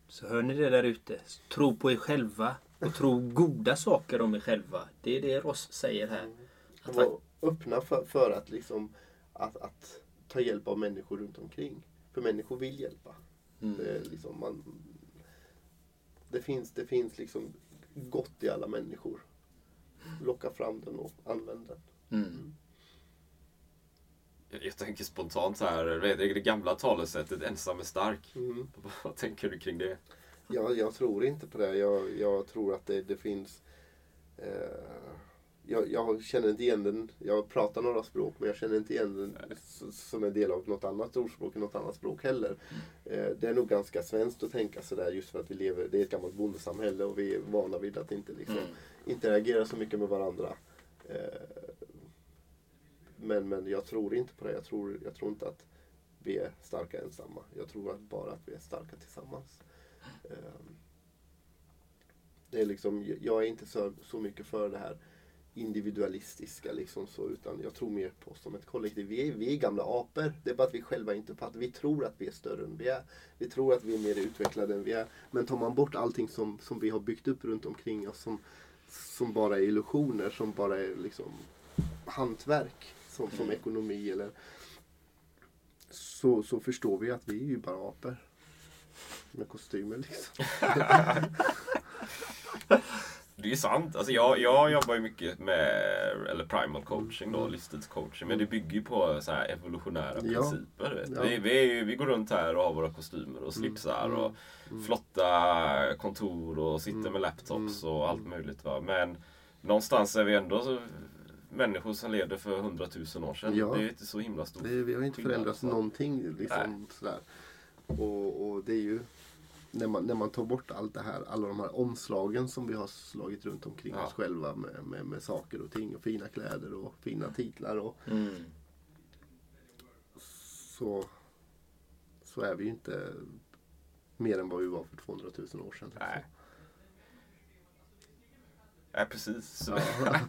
Så hör ni det där ute. Tro på er själva och tro goda saker om er själva. Det är det Ross säger här. Att Var öppna för, för att liksom att, att ta hjälp av människor runt omkring. För människor vill hjälpa. Mm. Det, liksom man, det, finns, det finns liksom gott i alla människor. Locka fram den och använd den. Mm. Jag, tänker spontant så här, det gamla talesättet ensam är stark. Mm. [LAUGHS] Vad tänker du kring det? Jag, jag tror inte på det. Jag, jag tror att det, det finns... Eh, jag, jag känner inte igen den. Jag pratar några språk men jag känner inte igen den s- som en del av något annat ordspråk i något annat språk heller. Eh, det är nog ganska svenskt att tänka sådär just för att vi lever, det är ett gammalt bondesamhälle och vi är vana vid att inte liksom, Mm. interagera så mycket med varandra. Eh, men, men jag tror inte på det. Jag tror, jag tror inte att vi är starka ensamma. Jag tror att bara att vi är starka tillsammans. Ehm, Det är liksom, jag är inte så, så mycket för det här individualistiska liksom så, utan jag tror mer på oss som ett kollektiv. Vi är, vi är gamla apor. Det är bara att vi själva inte fattar. Vi tror att vi är större än vi är. Vi tror att vi är mer utvecklade än vi är. Men tar man bort allting som, som vi har byggt upp runt omkring oss som, som bara är illusioner, som bara är liksom hantverk, som, som ekonomi eller så, så förstår vi att vi är ju bara apor. Med kostymer liksom. [LAUGHS] Det är sant. Alltså jag, jag jobbar ju mycket med eller primal coaching Mm. då, livsstilscoaching. Men det bygger ju på så här evolutionära Ja. principer. Vet. Ja. Vi, vi, ju- vi går runt här och har våra kostymer och slipsar Mm. och flotta kontor och sitter Mm. med laptops Mm. och allt möjligt. Va? Men någonstans är vi ändå så, människor som levde för hundratusen år sedan. Ja. Det är inte så himla stort. Det, vi har inte förändrats någonting. Liksom, sådär. Och, och det är ju när man, när man tar bort allt det här, alla de här omslagen som vi har slagit runt omkring Ja. oss själva med, med, med saker och ting och fina kläder och fina titlar och Mm. så, så är vi ju inte mer än vad vi var för 200 000 år sedan. Nej. Precis. Ja. [LAUGHS]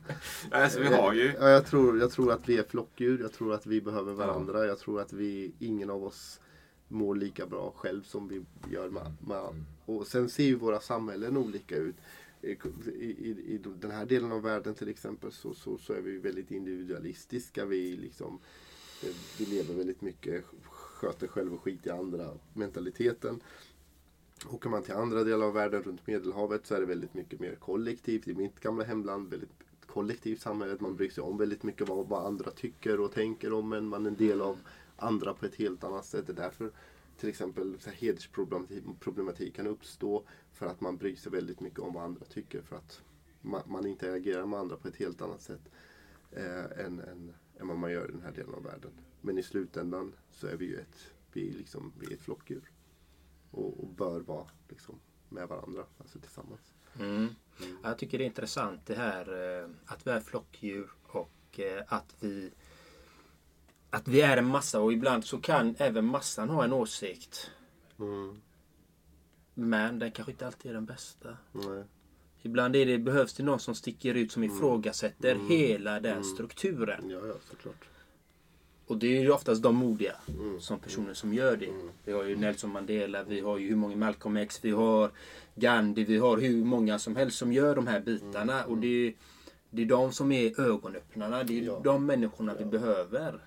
Nej, så vi har ju... Ja, jag, tror, jag tror att vi är flockdjur. Jag tror att vi behöver varandra. Jag tror att vi, ingen av oss mår lika bra själv som vi gör med, med Och sen ser ju våra samhällen olika ut. I, i, I den här delen av världen till exempel så, så, så är vi väldigt individualistiska. Vi, liksom, eh, vi lever väldigt mycket sköter själv och skit i andra mentaliteten. Åker man till andra delar av världen runt Medelhavet så är det väldigt mycket mer kollektivt. I mitt gamla hemland väldigt kollektivt samhälle. Man bryr sig om väldigt mycket vad, vad andra tycker och tänker om en. Man är en del av andra på ett helt annat sätt. Det är därför till exempel så här hedersproblematik problematik kan uppstå för att man bryr sig väldigt mycket om vad andra tycker. För att man, man interagerar med andra på ett helt annat sätt eh, än, än, än vad man gör i den här delen av världen. Men i slutändan så är vi ju ett, vi är liksom, vi är ett flockdjur. Och, och bör vara liksom, med varandra, alltså tillsammans. Mm. Jag tycker det är intressant det här eh, att vi är flockdjur och eh, att vi att vi är en massa och ibland så kan även massan ha en åsikt. Mm. Men den kanske inte alltid är den bästa. Nej. Ibland är det, behövs det någon som sticker ut som ifrågasätter hela den strukturen. Ja, ja, såklart. Och det är ju oftast de modiga Mm. som personer som gör det. Vi har ju Nelson Mandela, vi har ju hur många Malcolm X, vi har Gandhi, vi har hur många som helst som gör de här bitarna. Och det är, det är de som är ögonöppnarna. Det är Ja. de människorna vi behöver.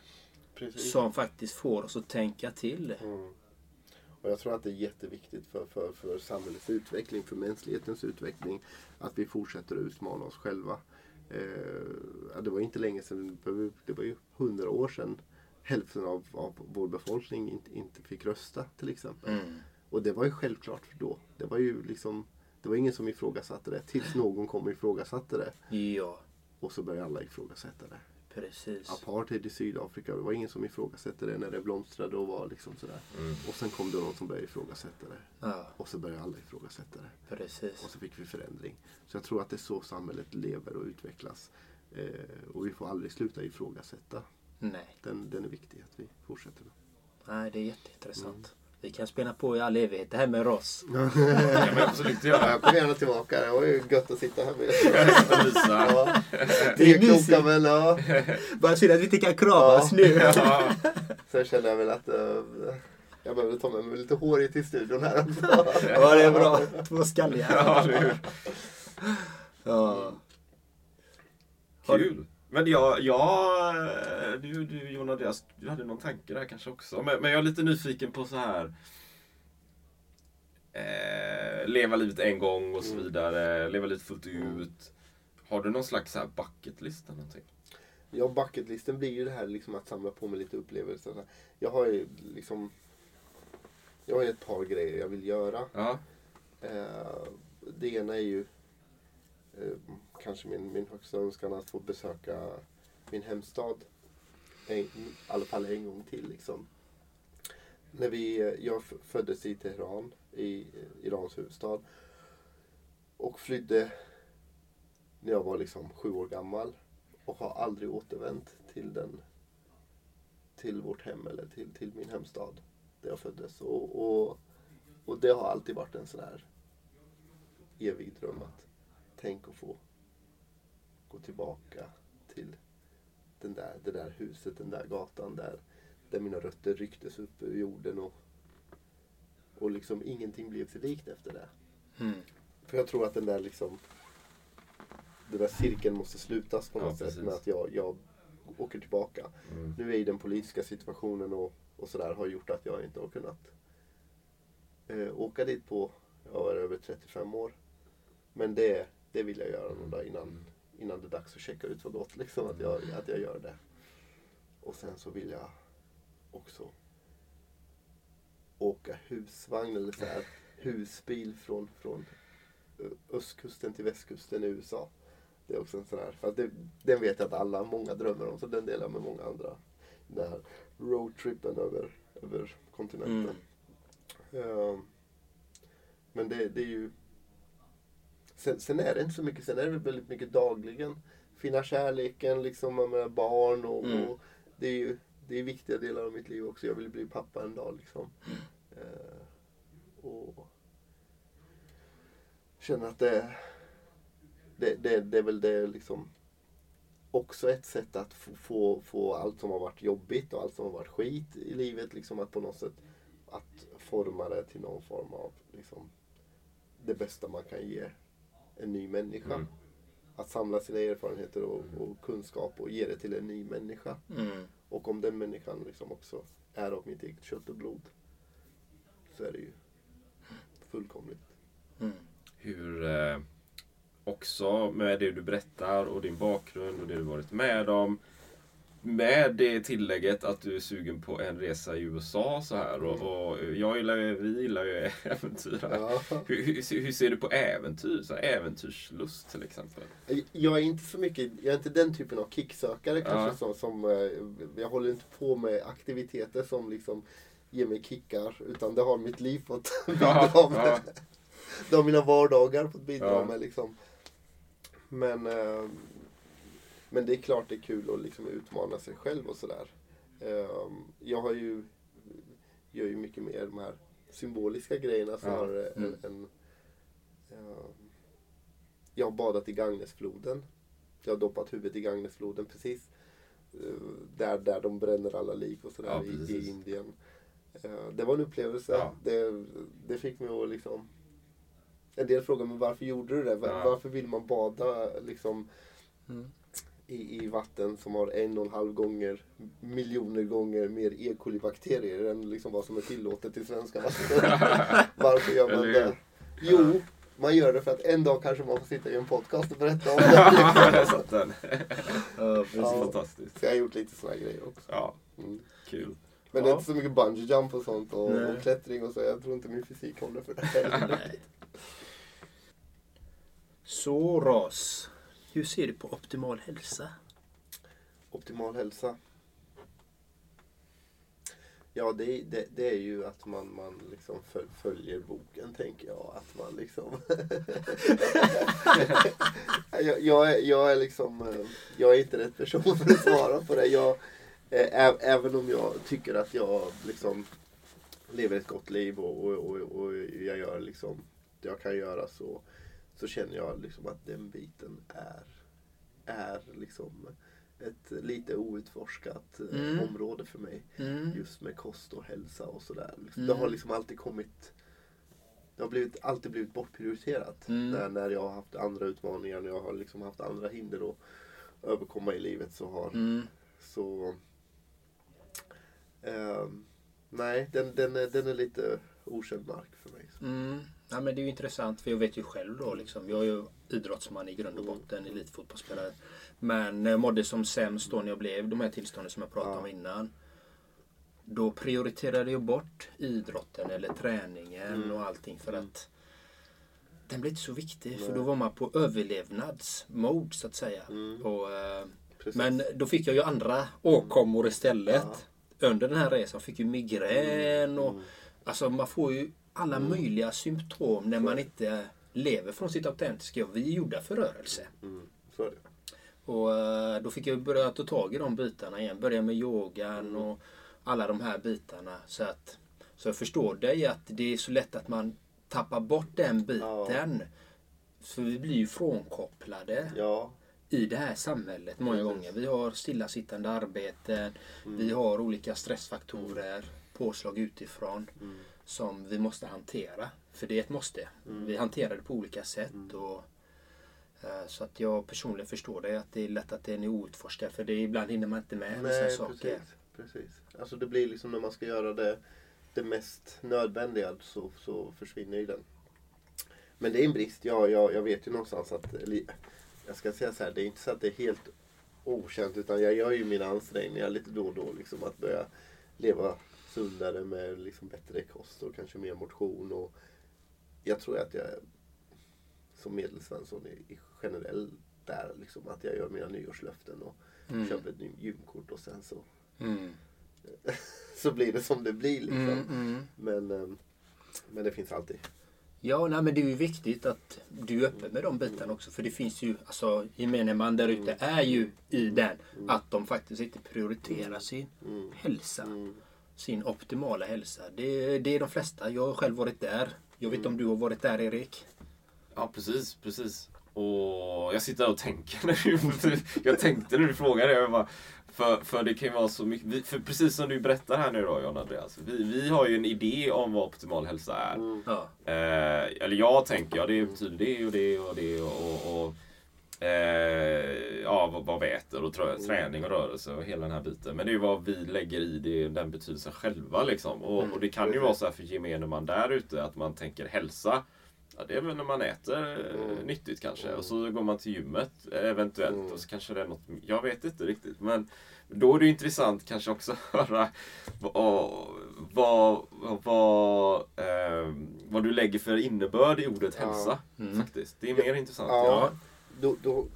Precis. Som faktiskt får oss att tänka till. Mm. Och jag tror att det är jätteviktigt för, för, för samhällets utveckling, för mänsklighetens utveckling, att vi fortsätter att utmana oss själva. Eh, ja, det var inte länge sedan, det var ju- det var ju hundra år sedan hälften av, av vår befolkning inte, inte fick rösta till exempel. Mm. Och det var ju självklart då. Det var ju liksom, det var ingen som ifrågasatte det tills någon kom och ifrågasatte det. Ja, Och så började alla ifrågasätta det. precis. Apartheid i Sydafrika, det var ingen som ifrågasatte det när det blomstrade och var liksom sådär. Och sen kom det någon som började ifrågasätta det. Ja, Och så började alla ifrågasätta det. precis. Och så fick vi förändring. Så jag tror att det är så samhället lever och utvecklas. Eh, och vi får aldrig sluta ifrågasätta. Nej, Den, den är viktig att vi fortsätter med. nej det är jätteintressant. Vi kan spela på i all evighet. Det här med Ross. Det kan man absolut Ja, jag kommer gärna tillbaka. Det var ju gött att sitta här med. Ja. Det är mysigt. kloka män. Ja. Bara synd att vi inte kan kramas nu. Ja. [LAUGHS] Sen känner jag väl att eh, jag behöver ta med mig lite hår till studion här också. Ja, det är bra. Två skalliga. Ja, eller hur? Ja. Kul. Men jag, jag du, du Andreas, du hade någon tanke där kanske också. Men, men jag är lite nyfiken på så här. Eh, leva livet en gång och så vidare. Leva livet fullt ut. Har du någon slags så här bucket list eller någonting? Ja, bucketlisten blir ju det här liksom att samla på mig lite upplevelser. Jag har ju liksom... Jag har ett par grejer jag vill göra. Ja. Eh, det ena är ju eh, kanske min, min högsta önskan att få besöka min hemstad. En, I alla fall en gång till liksom. När vi, eh, jag föddes i Teheran, i eh, Irans huvudstad. Och flydde när jag var liksom sju år gammal. Och har aldrig återvänt till den till vårt hem eller till, till min hemstad där jag föddes. Och, och, och det har alltid varit en sån här evig dröm att tänk att få gå tillbaka till den där, det där huset, den där gatan där, där mina rötter rycktes upp ur jorden och, och liksom ingenting blev sig likt efter det. Mm. För jag tror att den där liksom den där cirkeln måste slutas på Ja, något sätt precis. med att jag, jag åker tillbaka. Mm. Nu är ju den politiska situationen och, och sådär har gjort att jag inte har kunnat eh, åka dit på, jag var över 35 år. Men det, det vill jag göra någon dag innan, innan det är dags att checka ut för gott. Liksom, att, jag, att jag gör det. Och sen så vill jag också åka husvagn eller så här, husbil från, från östkusten till västkusten i USA. Det är också en sån här, för att det, den vet jag att alla, många drömmer om, så den delar jag med många andra. Den här roadtrippen över, över kontinenten. Ehm, men det, det är ju... Sen, sen är det inte så mycket, sen är det väldigt mycket dagligen. Finna kärleken liksom med barn och, Mm. och det är ju det är viktiga delar av mitt liv också. Jag vill bli pappa en dag liksom. Eh, och känner att det, det, det, det är väl det liksom också ett sätt att få, få, få allt som har varit jobbigt och allt som har varit skit i livet liksom att på något sätt att forma det till någon form av liksom det bästa man kan ge en ny människa. Mm. Att samla sina erfarenheter och, och kunskap och ge det till en ny människa. Mm. Och om den människan liksom också är av mitt eget kött och blod så är det ju fullkomligt. Mm. Hur eh, också med det du berättar och din bakgrund och det du varit med om. Med det tillägget att du är sugen på en resa i USA så här. Och, och jag gillar ju, vi gillar ju [LAUGHS] äventyr. Ja. Hur, hur, hur ser du på äventyr? Så här, äventyrslust till exempel. Jag är inte så mycket, jag är inte den typen av kicksökare Ja. kanske som, som eh, jag håller inte på med aktiviteter som liksom ger mig kickar utan det har mitt liv fått [LAUGHS] bidra Ja, med. ja. Det har mina vardagar fått bidra Ja. med liksom. Men, eh, men det är klart det är kul att liksom utmana sig själv och sådär. Eh, jag har ju, gör ju mycket mer de här symboliska grejerna Ja. snarare Mm. än, än eh, jag har badat i Gagnesfloden. Jag har doppat huvudet i Gagnesfloden precis. eh, Där, där de bränner alla lik och sådär Ja, i, i. Indien. Eh, Det var en upplevelse. Ja. Det, det fick mig att liksom... En del frågar mig varför gjorde du det? Var- Ja. Varför vill man bada liksom Mm. I, i vatten som har en och en halv gånger, miljoner gånger mer E. coli-bakterier än liksom vad som är tillåtet i svenska vatten? [LAUGHS] varför gör man det? Jo, man gör det för att en dag kanske man får sitta i en podcast och berätta om Ja, det. Ja, Det är Ja. fantastiskt. Så jag har gjort lite sådana grejer också. Ja, Mm. kul. Men det är Ja. inte så mycket bungee jump och sånt och, Nej. och klättring och så. Jag tror inte min fysik håller för det. heller. [LAUGHS] Hur ser du på optimal hälsa? Optimal hälsa. Ja, det, är- det, det är ju att man, man liksom följer boken, tänker jag. Att man liksom... [LAUGHS] jag, jag, är, jag är liksom... Eh, jag är inte rätt person för att svara på det. Jag, eh, ä, även om jag tycker att jag liksom lever ett gott liv och, och, och, och jag gör liksom det jag kan göra så, så känner jag liksom att den biten är, är liksom ett lite outforskat eh, Mm. område för mig. Mm. Just med kost och hälsa och sådär. Liksom, Mm. Det har liksom alltid kommit det har blivit, alltid blivit bortprioriterat Mm. när, när jag har haft andra utmaningar, när jag har liksom haft andra hinder att, överkomma i livet så har Mm. så ehm, nej den, den, är, den är lite okänd mark för mig. Mm. Ja, men det är ju intressant för jag vet ju själv då liksom. Jag är ju idrottsman i grund och botten, elitfotbollsspelare. Men när jag mådde som sämst då när jag blev de här tillstånden som jag pratade om innan. Då prioriterade jag bort idrotten eller träningen och allting för att den blev inte så viktig. För då var man på överlevnadsmode så att säga. Och, eh, men då fick jag ju andra åkommor istället. Under den här resan fick ju migrän och alltså man får ju alla möjliga symptom när man inte lever från sitt autentiska jag. Vi är gjorda för rörelse. Mm, så det. Och eh, då fick jag börja ta tag i de bitarna igen. Börja med yogan och alla de här bitarna. Så, att, så jag förstår dig att det är så lätt att man tappar bort den biten. För vi blir ju frånkopplade Ja, i det här samhället många gånger. Vi har stillasittande arbeten, vi har olika stressfaktorer, påslag utifrån som vi måste hantera. För det är ett måste. Vi hanterar det på olika sätt. Och, eh, så att jag personligen förstår det, att det är lätt att den är outforskad. För det är, ibland hinner man inte med vissa nej saker. precis, precis. Alltså det blir liksom när man ska göra det, det mest nödvändiga så, så försvinner ju den. Men det är en brist. Ja, jag, jag vet ju någonstans att, jag ska säga så här, det är inte så att det är helt okänt utan jag gör ju mina ansträngningar lite då och då liksom att börja leva sundare med liksom bättre kost och kanske mer motion och jag tror att jag som medelsvensson i generell där liksom att jag gör mina nyårslöften och köper ett nytt gymkort och sen så Mm. [LAUGHS] så blir det som det blir liksom. Mm, mm. Men, ehm, men det finns alltid. Ja, nej, men det är ju viktigt att du är öppen med de bitarna också. För det finns ju, alltså gemene man där ute är ju i den att de faktiskt inte prioriterar sin hälsa. Sin optimala hälsa. Det, det är de flesta. Jag har själv varit där. Jag vet om du har varit där Erik? Ja, precis, precis. Och jag sitter där och tänker. När du, [LAUGHS] jag tänkte när du frågade. Jag bara, för, för det kan ju vara så mycket. För precis som du berättar här nu då John Andreas. Vi, vi har ju en idé om vad optimal hälsa är. Ja. Eh, eller jag tänker, ja det betyder det och det och det och, och eh, ja, vad, vad vi äter och trä, träning och rörelse och hela den här biten. Men det är ju vad vi lägger i det, den betydelsen själva liksom. Och, och det kan ju vara så här för gemene man där ute att man tänker hälsa. Ja, det är väl när man äter eh, nyttigt kanske. Och så går man till gymmet eh, eventuellt. Och så kanske det är något, jag vet inte riktigt. Men då är det intressant kanske också att höra vad, vad, vad, eh, vad du lägger för innebörd i ordet hälsa. Faktiskt. Det är mer intressant. Ja, Då, då,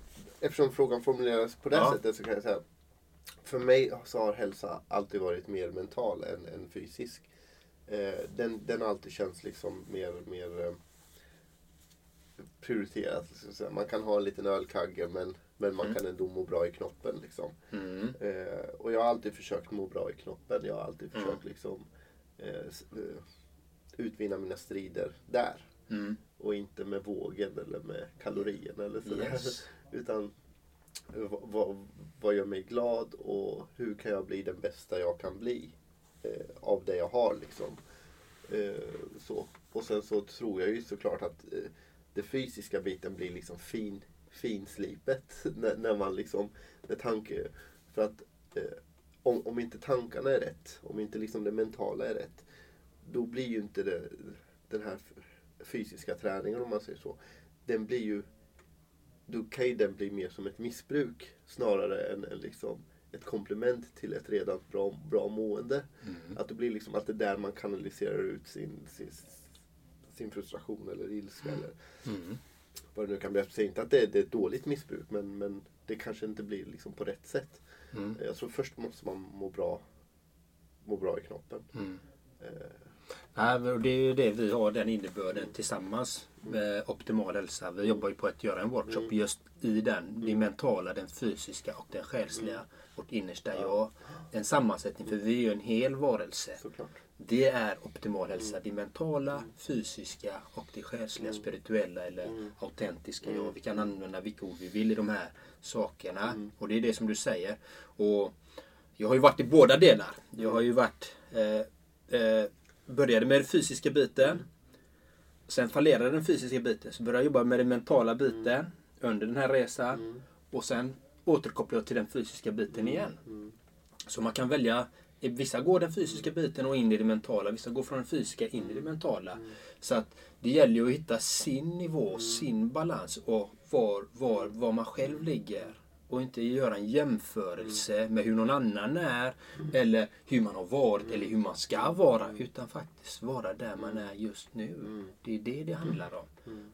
eftersom frågan formuleras på det Ja. sättet så kan jag säga för mig så har hälsa alltid varit mer mental än, än fysisk. Eh, den, den har alltid känts liksom mer, mer eh, prioriterad. Man kan ha en liten ölkagge men, men man kan ändå må bra i knoppen. Liksom. Mm. Eh, och jag har alltid försökt må bra i knoppen. Jag har alltid försökt liksom, eh, eh, utvinna mina strider där. Mm. Och inte med vågen eller med kalorierna eller sådär. Yes. [LAUGHS] Utan vad, vad, gör mig glad och hur kan jag bli den bästa jag kan bli eh, av det jag har. Liksom. Eh, så. Och sen så tror jag ju såklart att eh, det fysiska biten blir liksom fin, finslipet. [LAUGHS] När, när man liksom, med tanke, för att eh, om, om inte tankarna är rätt, om inte liksom det mentala är rätt, då blir ju inte det, den här fysiska träningen om man säger så, den blir ju, då kan ju den bli mer som ett missbruk snarare än, än liksom ett komplement till ett redan bra, bra mående. Att det blir liksom att det är där man kanaliserar ut sin, sin, sin frustration eller ilska eller vad det nu kan bli. Jag säger inte att det är, det är ett dåligt missbruk men, men det kanske inte blir liksom på rätt sätt. Jag tror först måste man må bra, må bra i knoppen. Nej, det är ju det vi har den innebörden tillsammans med optimal hälsa. Vi jobbar ju på att göra en workshop just i den. Det mentala, den fysiska och den själsliga. Vårt innersta jag. En sammansättning, för vi är ju en hel varelse. Såklart. Det är optimal hälsa. Det mentala, fysiska och det själsliga, spirituella eller autentiska jag. Vi kan använda vilka ord vi vill i de här sakerna. Och det är det som du säger. Och jag har ju varit i båda delar. Jag har ju varit eh, eh, Började med den fysiska biten. Sen fallerade den fysiska biten. Så började jag jobba med den mentala biten under den här resan. Och sen återkopplar jag till den fysiska biten igen. Så man kan välja Vissa går den fysiska biten och in i det mentala. Vissa går från den fysiska in i det mentala. Så att det gäller ju att hitta sin nivå, sin balans och var, var, var man själv ligger. Och inte göra en jämförelse med hur någon annan är eller hur man har varit eller hur man ska vara. Utan faktiskt vara där man är just nu. Det är det det handlar om.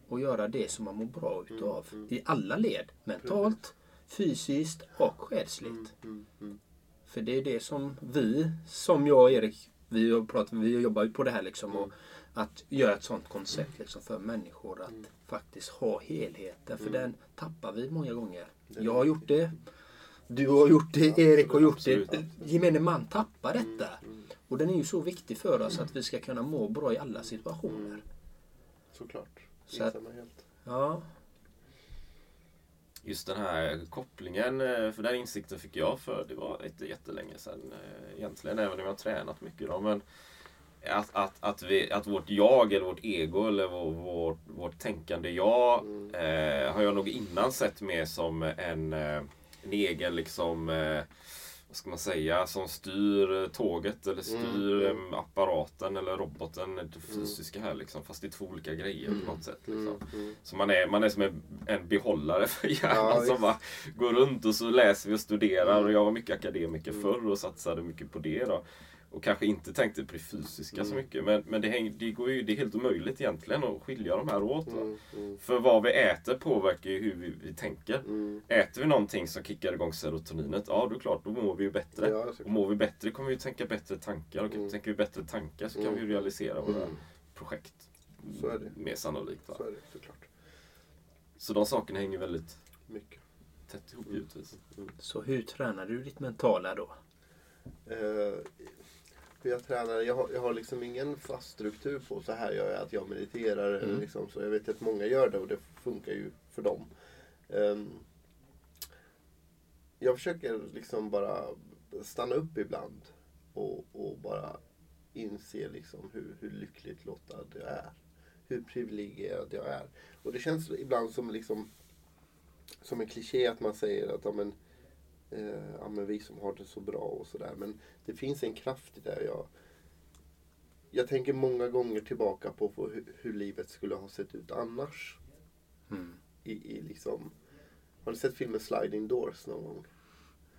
Och göra det som man mår bra utav. I alla led. Mentalt, fysiskt och själsligt. För det är det som vi, som jag och Erik, vi, har pratat, vi jobbar ju på det här liksom. Och att göra ett sånt koncept liksom för människor att faktiskt ha helheten. För den tappar vi många gånger. Jag har gjort det. Du har gjort det, Erik har gjort det. Gemene man tappar detta. Och den är ju så viktig för oss att vi ska kunna må bra i alla situationer. Såklart. Så att-. Ja, Just den här kopplingen, eh, för den insikten fick jag för det var inte jättelänge sedan eh, egentligen, även om jag har tränat mycket då. Men att, att, att, vi, att vårt jag eller vårt ego eller vår, vårt, vårt tänkande jag eh, har jag nog innan sett mer som en, eh, en egen liksom eh, vad ska man säga, som styr tåget eller styr eh, apparaten eller roboten, det fysiska här liksom. Fast det är två olika grejer på något sätt. Liksom. Så man är, man är som en, en behållare för hjärnan Ja, som bara går runt och så läser vi och studerar. Och jag var mycket akademiker förr och satsade mycket på det. Då. Och kanske inte tänkte på det fysiska så mycket. Men, men det, häng, det, går ju, det är helt omöjligt egentligen att skilja de här åt. Va? För vad vi äter påverkar ju hur vi, vi tänker. Äter vi någonting som kickar igång serotoninet, ja då är klart, då mår vi ju bättre. Ja, och mår vi bättre kommer vi tänka bättre tankar. Och tänker vi bättre tankar så kan vi ju realisera våra projekt. Så är det. Mer sannolikt. Va? Så är det såklart. Så de sakerna hänger väldigt Mycket. tätt ihop givetvis. så hur tränar du ditt mentala då? Eh, hur jag tränar, jag har, jag har liksom ingen fast struktur på så här gör jag att jag mediterar. Eller liksom, så jag vet att många gör det och det funkar ju för dem. Ehm, jag försöker liksom bara stanna upp ibland och, och bara inse liksom hur, hur lyckligt lottad jag är. Hur privilegierad jag är. Och det känns ibland som liksom som en kliché att man säger att ja, men, eh, ja, men vi som har det så bra och sådär. Men det finns en kraft i det. Jag, jag tänker många gånger tillbaka på, hur, hur livet skulle ha sett ut annars. Mm. I, i liksom, har ni sett filmen Sliding Doors någon gång?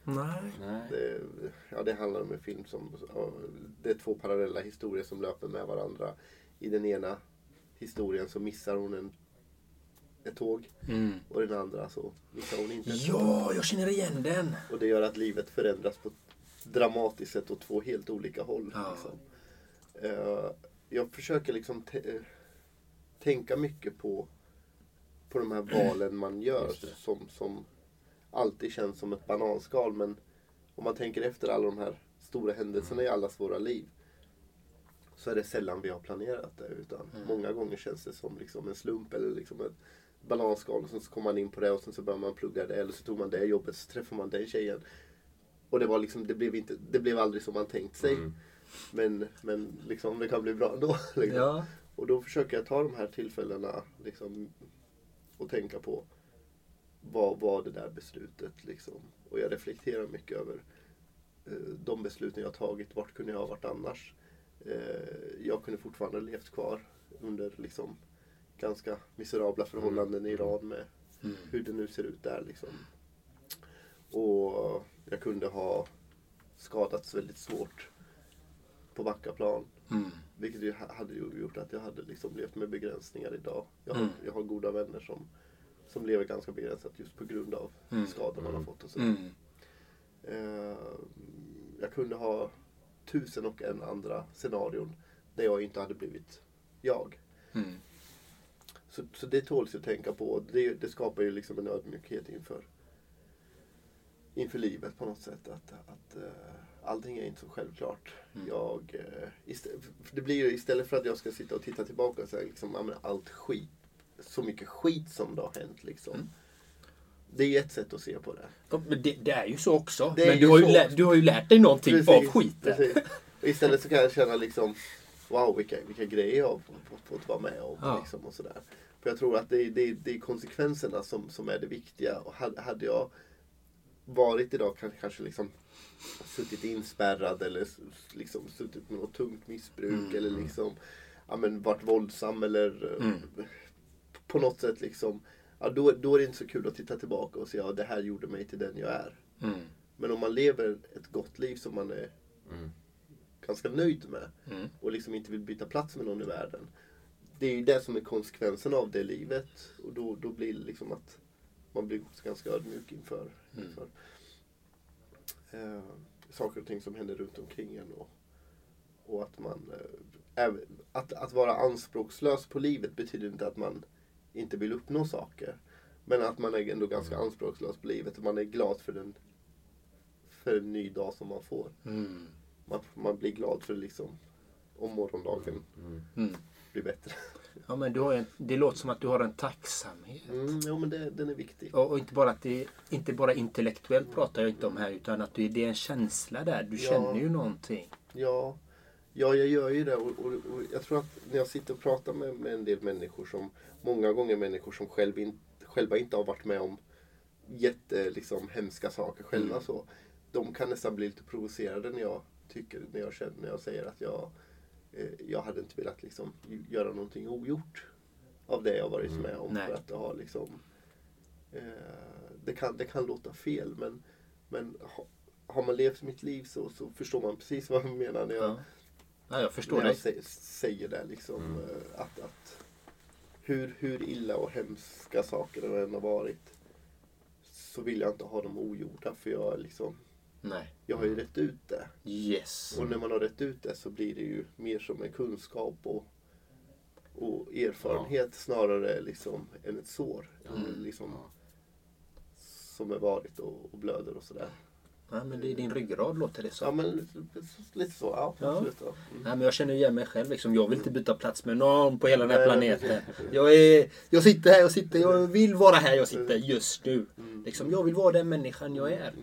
Nej. Det, ja, det handlar om en film som... Det är två parallella historier som löper med varandra. I den ena historien så missar hon en, ett tåg. Mm. Och den andra så missar hon inte. Ja, jag känner igen den. Och det gör att livet förändras på ett dramatiskt sätt åt två helt olika håll. Ja. Liksom. Eh, jag försöker liksom tänka mycket på, på de här valen man gör som, som alltid känns som ett bananskal. Men om man tänker efter alla de här stora händelserna i allas våra liv så är det sällan vi har planerat det. Utan många gånger känns det som liksom en slump eller liksom ett Och sen så kommer man in på det och sen så börjar man plugga det. Eller så tog man det jobbet så träffar man den tjejen. Och det var liksom, det blev, inte, det blev aldrig som man tänkt sig. Men, men liksom, det kan bli bra ändå. [LAUGHS] Liksom. Ja. Och då försöker jag ta de här tillfällena liksom, och tänka på vad var det där beslutet liksom. Och jag reflekterar mycket över eh, de besluten jag tagit. Vart kunde jag ha varit annars? Eh, jag kunde fortfarande levt kvar under liksom, ganska miserabla förhållanden i Iran med hur det nu ser ut där. Liksom. Och jag kunde ha skadats väldigt svårt på Backaplan. Mm. Vilket hade gjort att jag hade liksom levt med begränsningar idag. Jag har, Mm. jag har goda vänner som, som lever ganska begränsat just på grund av Mm. skador man har fått. Och sådär. Mm. Eh, jag kunde ha tusen och en andra scenarion där jag inte hade blivit jag. Mm. Så, så det tåls att tänka på. Det, det skapar ju liksom en ödmjukhet inför, inför livet på något sätt. Att, att uh, allting är inte så självklart. Jag, uh, istä- för det blir ju istället för att jag ska sitta och titta tillbaka och säga liksom, ja, men allt skit. Så mycket skit som det har hänt liksom. Det är ett sätt att se på det. Det, det är ju så också. Det men du har, ju så lä- du har ju lärt dig någonting av Precis, skiten. precis. Istället så kan jag känna liksom Wow vilka, vilka grejer jag har fått, fått vara med om. Ja. Liksom, och sådär. För jag tror att det är, det, är, det är konsekvenserna som, som är det viktiga. Och hade, hade jag varit idag kan, kanske liksom suttit inspärrad eller liksom suttit med något tungt missbruk eller liksom ja, men varit våldsam eller eh, på något sätt liksom ja, då, då är det inte så kul att titta tillbaka och säga ja, det här gjorde mig till den jag är. Mm. Men om man lever ett gott liv som man är ganska nöjd med Mm. och liksom inte vill byta plats med någon i världen. Det är ju det som är konsekvensen av det livet. Och då, då blir det liksom att man blir också ganska ödmjuk inför, inför eh, saker och ting som händer runt omkring en. Och, och att man... Eh, att, att vara anspråkslös på livet betyder inte att man inte vill uppnå saker. Men att man är ändå ganska anspråkslös på livet och man är glad för, den, för en ny dag som man får. Mm. Man, man blir glad för liksom om morgondagen Mm. blir bättre. Ja, men du har en, det låter som att du har en tacksamhet. Mm, ja men det, den är viktig. Och, och inte bara att det inte bara intellektuellt pratar jag inte om här utan att det, det är en känsla där. Du Ja. känner ju någonting. Ja, ja jag gör ju det och, och, och jag tror att när jag sitter och pratar med, med en del människor som många gånger människor som själv in, själva inte har varit med om jätte liksom, hemska saker själva så. De kan nästan bli lite provocerade när jag tycker, när jag känner, när jag säger att jag eh, jag hade inte velat liksom göra någonting ogjort av det jag varit med om. Nej. För att det har liksom eh, det, kan, det kan låta fel men, men ha, har man levt mitt liv så, så förstår man precis [LAUGHS] vad jag menar när jag, Ja. Ja, jag förstår när jag sä, säger det. Liksom, eh, att, att hur, hur illa och hemska saker det än har varit så vill jag inte ha dem ogjorda för jag, liksom, Nej. jag har ju rätt ut det. Yes. Och när man har rätt ut det så blir det ju mer som en kunskap och, och erfarenhet snarare liksom än ett sår. Liksom, Som är varit och, och blöder och sådär. Ja, men det är din ryggrad låter det Ja som. men lite, så. Ja, Ja. absolut. Ja. Mm. Nej, men jag känner igen mig själv. Liksom. Jag vill inte byta plats med någon på hela den här planeten. Jag, är, jag sitter här, jag sitter, jag vill vara här jag sitter just nu. Liksom, jag vill vara den människan jag är.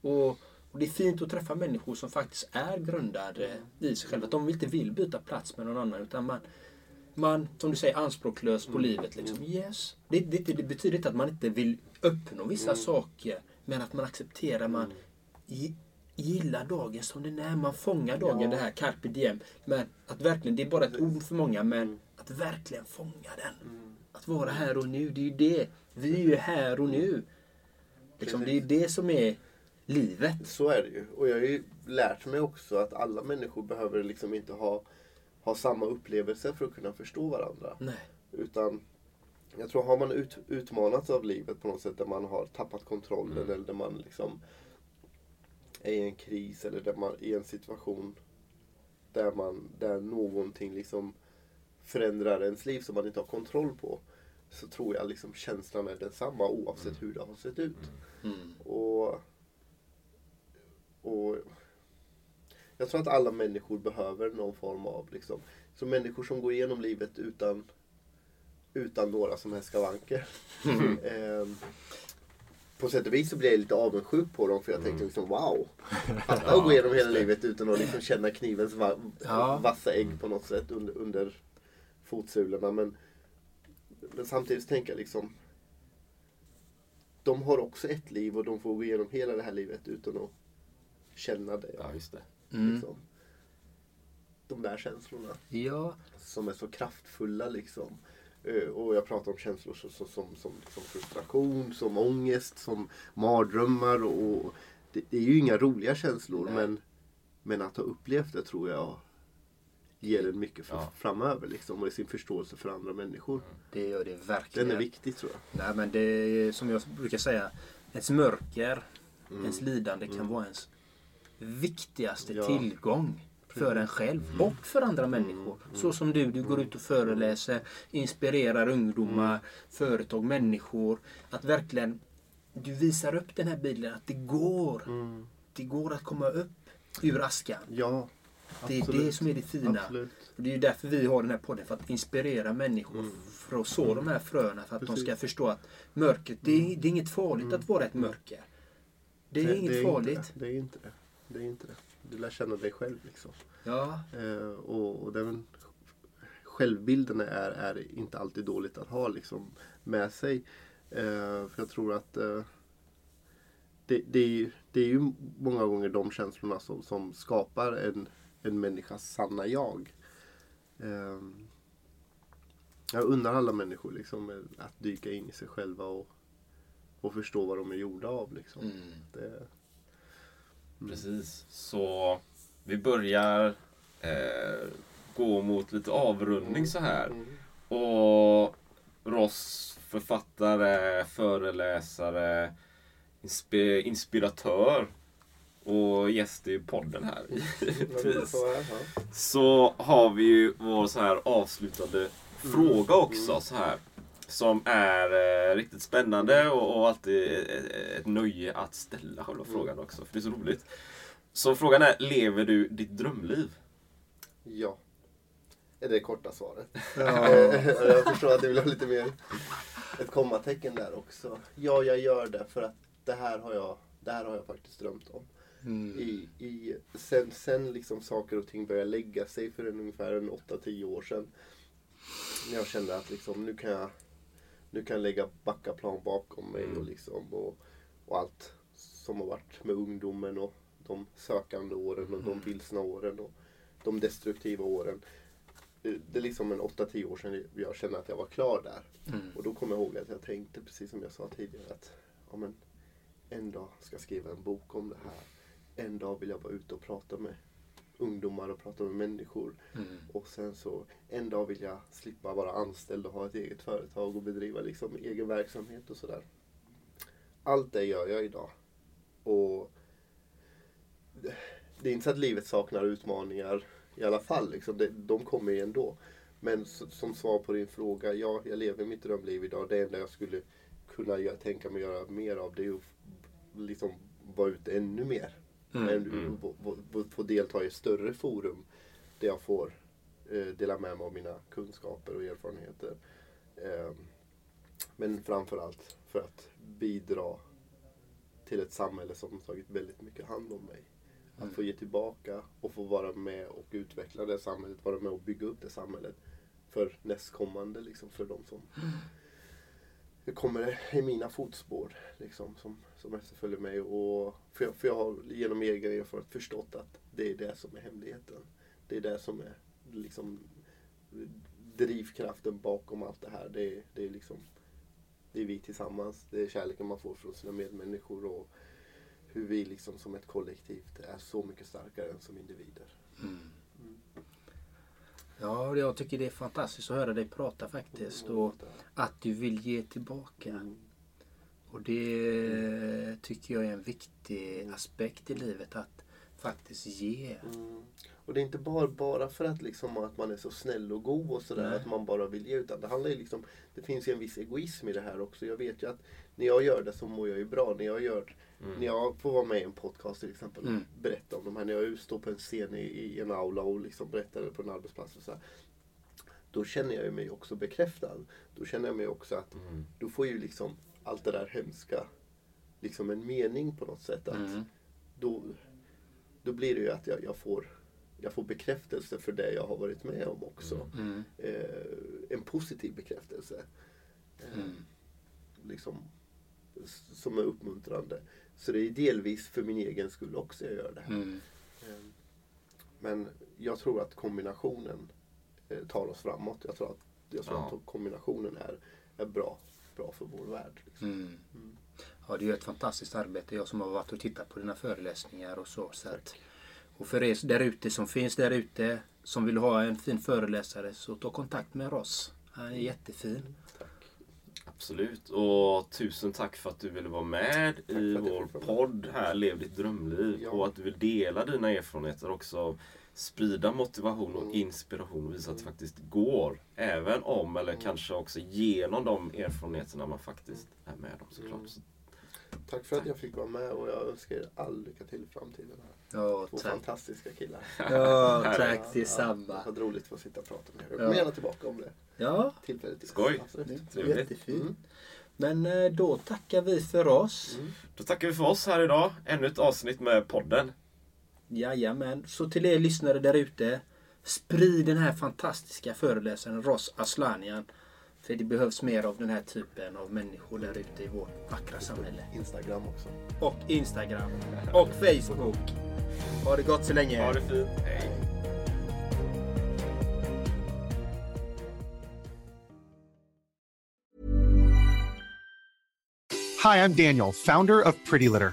Och, och det är fint att träffa människor som faktiskt är grundade i sig själva. Att de inte vill byta plats med någon annan. Utan man, man som du säger, anspråklös på livet. Liksom. Yes. Det, det, det betyder inte att man inte vill uppnå vissa saker. Men att man accepterar, man gi- gillar dagen som den är. Man fångar dagen, det här carpe diem. Men att verkligen, det är bara ett ord för många, men att verkligen fånga den. Att vara här och nu, det är ju det. Vi är ju här och nu. Liksom, det är ju det som är livet. Så är det ju. Och jag har ju lärt mig också att alla människor behöver liksom inte ha, ha samma upplevelse för att kunna förstå varandra. Nej. Utan jag tror har man ut, utmanats av livet på något sätt där man har tappat kontrollen eller där man liksom är i en kris eller där man i en situation där, man, där någonting liksom förändrar ens liv som man inte har kontroll på. Så tror jag liksom känslan är densamma oavsett hur det har sett ut. Och, och jag tror att alla människor behöver någon form av liksom, så människor som går igenom livet utan utan några som helst skavanker. [LAUGHS] Ehm, på sätt och vis så blir jag lite avundsjuk på dem för jag tänkte liksom wow. [LAUGHS] Att gå igenom hela livet utan att liksom känna knivens va Ja. vassa ägg på något sätt under, under fotsulorna. Men, men samtidigt tänker jag liksom de har också ett liv och de får gå igenom hela det här livet utan att känna det. Ja, just det. Liksom. De där känslorna Ja, som är så kraftfulla liksom. Eh, Och jag pratar om känslor så, som, som, som frustration, som ångest, som mardrömmar. Och det, det är ju inga roliga känslor men, men att ha upplevt det tror jag ger en mycket för, Ja. framöver liksom, och i sin förståelse för andra människor. det gör det verkligen. Den är viktig tror jag. Nej, men det är som jag brukar säga. Ens mörker, ens lidande kan vara ens viktigaste Ja. tillgång för en själv och för andra människor. Så som du, du går ut och föreläser, inspirerar ungdomar, företag, människor. Att verkligen, du visar upp den här bilden att det går. Det går att komma upp ur askan. Ja, Det är det som är det fina. Absolut. Och det är därför vi har den här podden, för att inspirera människor. För att så de här fröna, för att de ska Mm. Precis. Mm. förstå att mörkret, det är, det är inget farligt att vara ett mörker. Det är Nej, inget inte farligt. det. Det är inte det. Det är inte det. Du lär känna dig själv liksom. Ja, Eh, och, och den självbilden är, är inte alltid dåligt att ha liksom, med sig. Eh, för jag tror att eh, det, det, är ju, det är ju många gånger de känslorna som, som skapar en, en människas sanna jag. Ehm, jag undrar alla människor liksom, eh, att dyka in i sig själva och, och förstå vad de är gjorda av. Liksom. Mm. Det, Precis. Så vi börjar eh, gå mot lite avrundning så här. Mm. Och Ross, författare, föreläsare, inspi- inspiratör och gäst i podden här. [LAUGHS] givetvis. Så har vi ju vår så här avslutande fråga också. Så här, som är eh, riktigt spännande och, och alltid ett, ett nöje att ställa själva frågan också. För det är så roligt. Så frågan är, lever du ditt drömliv? Ja. Är det korta svaret. Ja. [LAUGHS] jag förstår att du vill ha lite mer ett kommatecken där också. Ja, jag gör det för att det här har jag, det här har jag faktiskt drömt om. Mm. I, i, sen sen liksom saker och ting började lägga sig för en, ungefär en 8-10 år sedan. När jag kände att liksom, nu kan jag nu kan jag lägga backaplan bakom mig och, liksom, och, och allt som har varit med ungdomen och de sökande åren och de vilsna åren och de destruktiva åren. Det det är liksom en 8-10 år sedan jag kände att jag var klar där. Mm. Och då kommer jag ihåg att jag tänkte, precis som jag sa tidigare, att ja, men, en dag ska jag skriva en bok om det här. En dag vill jag vara ute och prata med ungdomar och prata med människor. Mm. Och sen så en dag vill jag slippa vara anställd och ha ett eget företag och bedriva liksom egen verksamhet och sådär. Allt det gör jag idag. Och det är inte så att livet saknar utmaningar i alla fall. Liksom. Det, de kommer ju ändå. Men som svar på din fråga, ja, jag lever mitt drömliv idag. Det enda jag skulle kunna göra, tänka mig göra mer av det är att liksom vara ute ännu mer. Mm, Men mm. få- delta i ett större forum där jag får eh, dela med mig av mina kunskaper och erfarenheter. Eh, men framförallt för att bidra till ett samhälle som tagit väldigt mycket hand om mig. Att få ge tillbaka och få vara med och utveckla det samhället, vara med och bygga upp det samhället för nästkommande, liksom, för de som kommer i mina fotspår, liksom, som, som efterföljer mig. Och, för, jag, för jag har genom egen erfarenhet förstått att det är det som är hemligheten. Det är det som är liksom, drivkraften bakom allt det här. Det, är- det är liksom det är vi tillsammans. Det är kärleken man får från sina medmänniskor och hur vi liksom som ett kollektiv är så mycket starkare än som individer. Mm. Ja, jag tycker det är fantastiskt att höra dig prata faktiskt. Och att du vill ge tillbaka. Och det tycker jag är en viktig aspekt i livet. Att faktiskt ge. Mm. Och det är inte bara, bara för att, liksom, att man är så snäll och god och sådär, att man bara vill ge. Utan det handlar ju liksom, det finns ju en viss egoism i det här också. Jag vet ju att när jag gör det så mår jag ju bra. När jag, gör, när jag får vara med i en podcast till exempel och Mm. berätta om de här. När jag står på en scen i, i en aula och liksom berättar det på en arbetsplats. Och så här, då känner jag mig också bekräftad. Då känner jag mig också att då får ju liksom allt det där hemska liksom en mening på något sätt. Att Mm. då, då blir det ju att jag, jag, får, jag får bekräftelse för det jag har varit med om också. Mm. Eh, en positiv bekräftelse. Eh, Mm. liksom, som är uppmuntrande. Så det är delvis för min egen skull också jag gör det. Mm. Eh, Men jag tror att kombinationen eh, tar oss framåt. Jag tror att, jag tror Ja. att kombinationen är, är bra, bra för vår värld. Liksom. Mm. Ja, du gör ett fantastiskt arbete. Jag som har varit och tittat på dina föreläsningar och så. så att, och för er där ute som finns där ute som vill ha en fin föreläsare så ta kontakt med oss. Han är jättefin. Absolut. Och tusen tack för att du ville vara med i att jag vår podd här, Lev ditt drömliv. Ja. Och att du vill dela dina erfarenheter också. Sprida motivation och Mm. inspiration och visa att det faktiskt går. Även om, eller kanske också genom de erfarenheterna man faktiskt är med om såklart. Mm. Så Tack för att jag fick vara med och jag önskar er all lycka till i framtiden. Här. Ja, Två tack. fantastiska killar. Ja, Ja, tack detsamma. Ja, vad roligt att få sitta och prata med er. Jag Ja. kommer gärna tillbaka om det Ja, tillfället. Skoj. Absolut. Trevligt. jättefint. Mm. Men eh, då tackar vi för oss. Då tackar vi för oss här idag. Ännu ett avsnitt med podden. Jajamän. Så till er lyssnare där ute. Sprid den här fantastiska föreläsaren Ross Aslanian. För det behövs mer av den här typen av människor där ute i vårt vackra samhälle. Instagram också. Och Instagram. Och Facebook. Ha det gott så länge. Ha det fint. Hej. Hi, I'm Daniel, founder of Pretty Litter.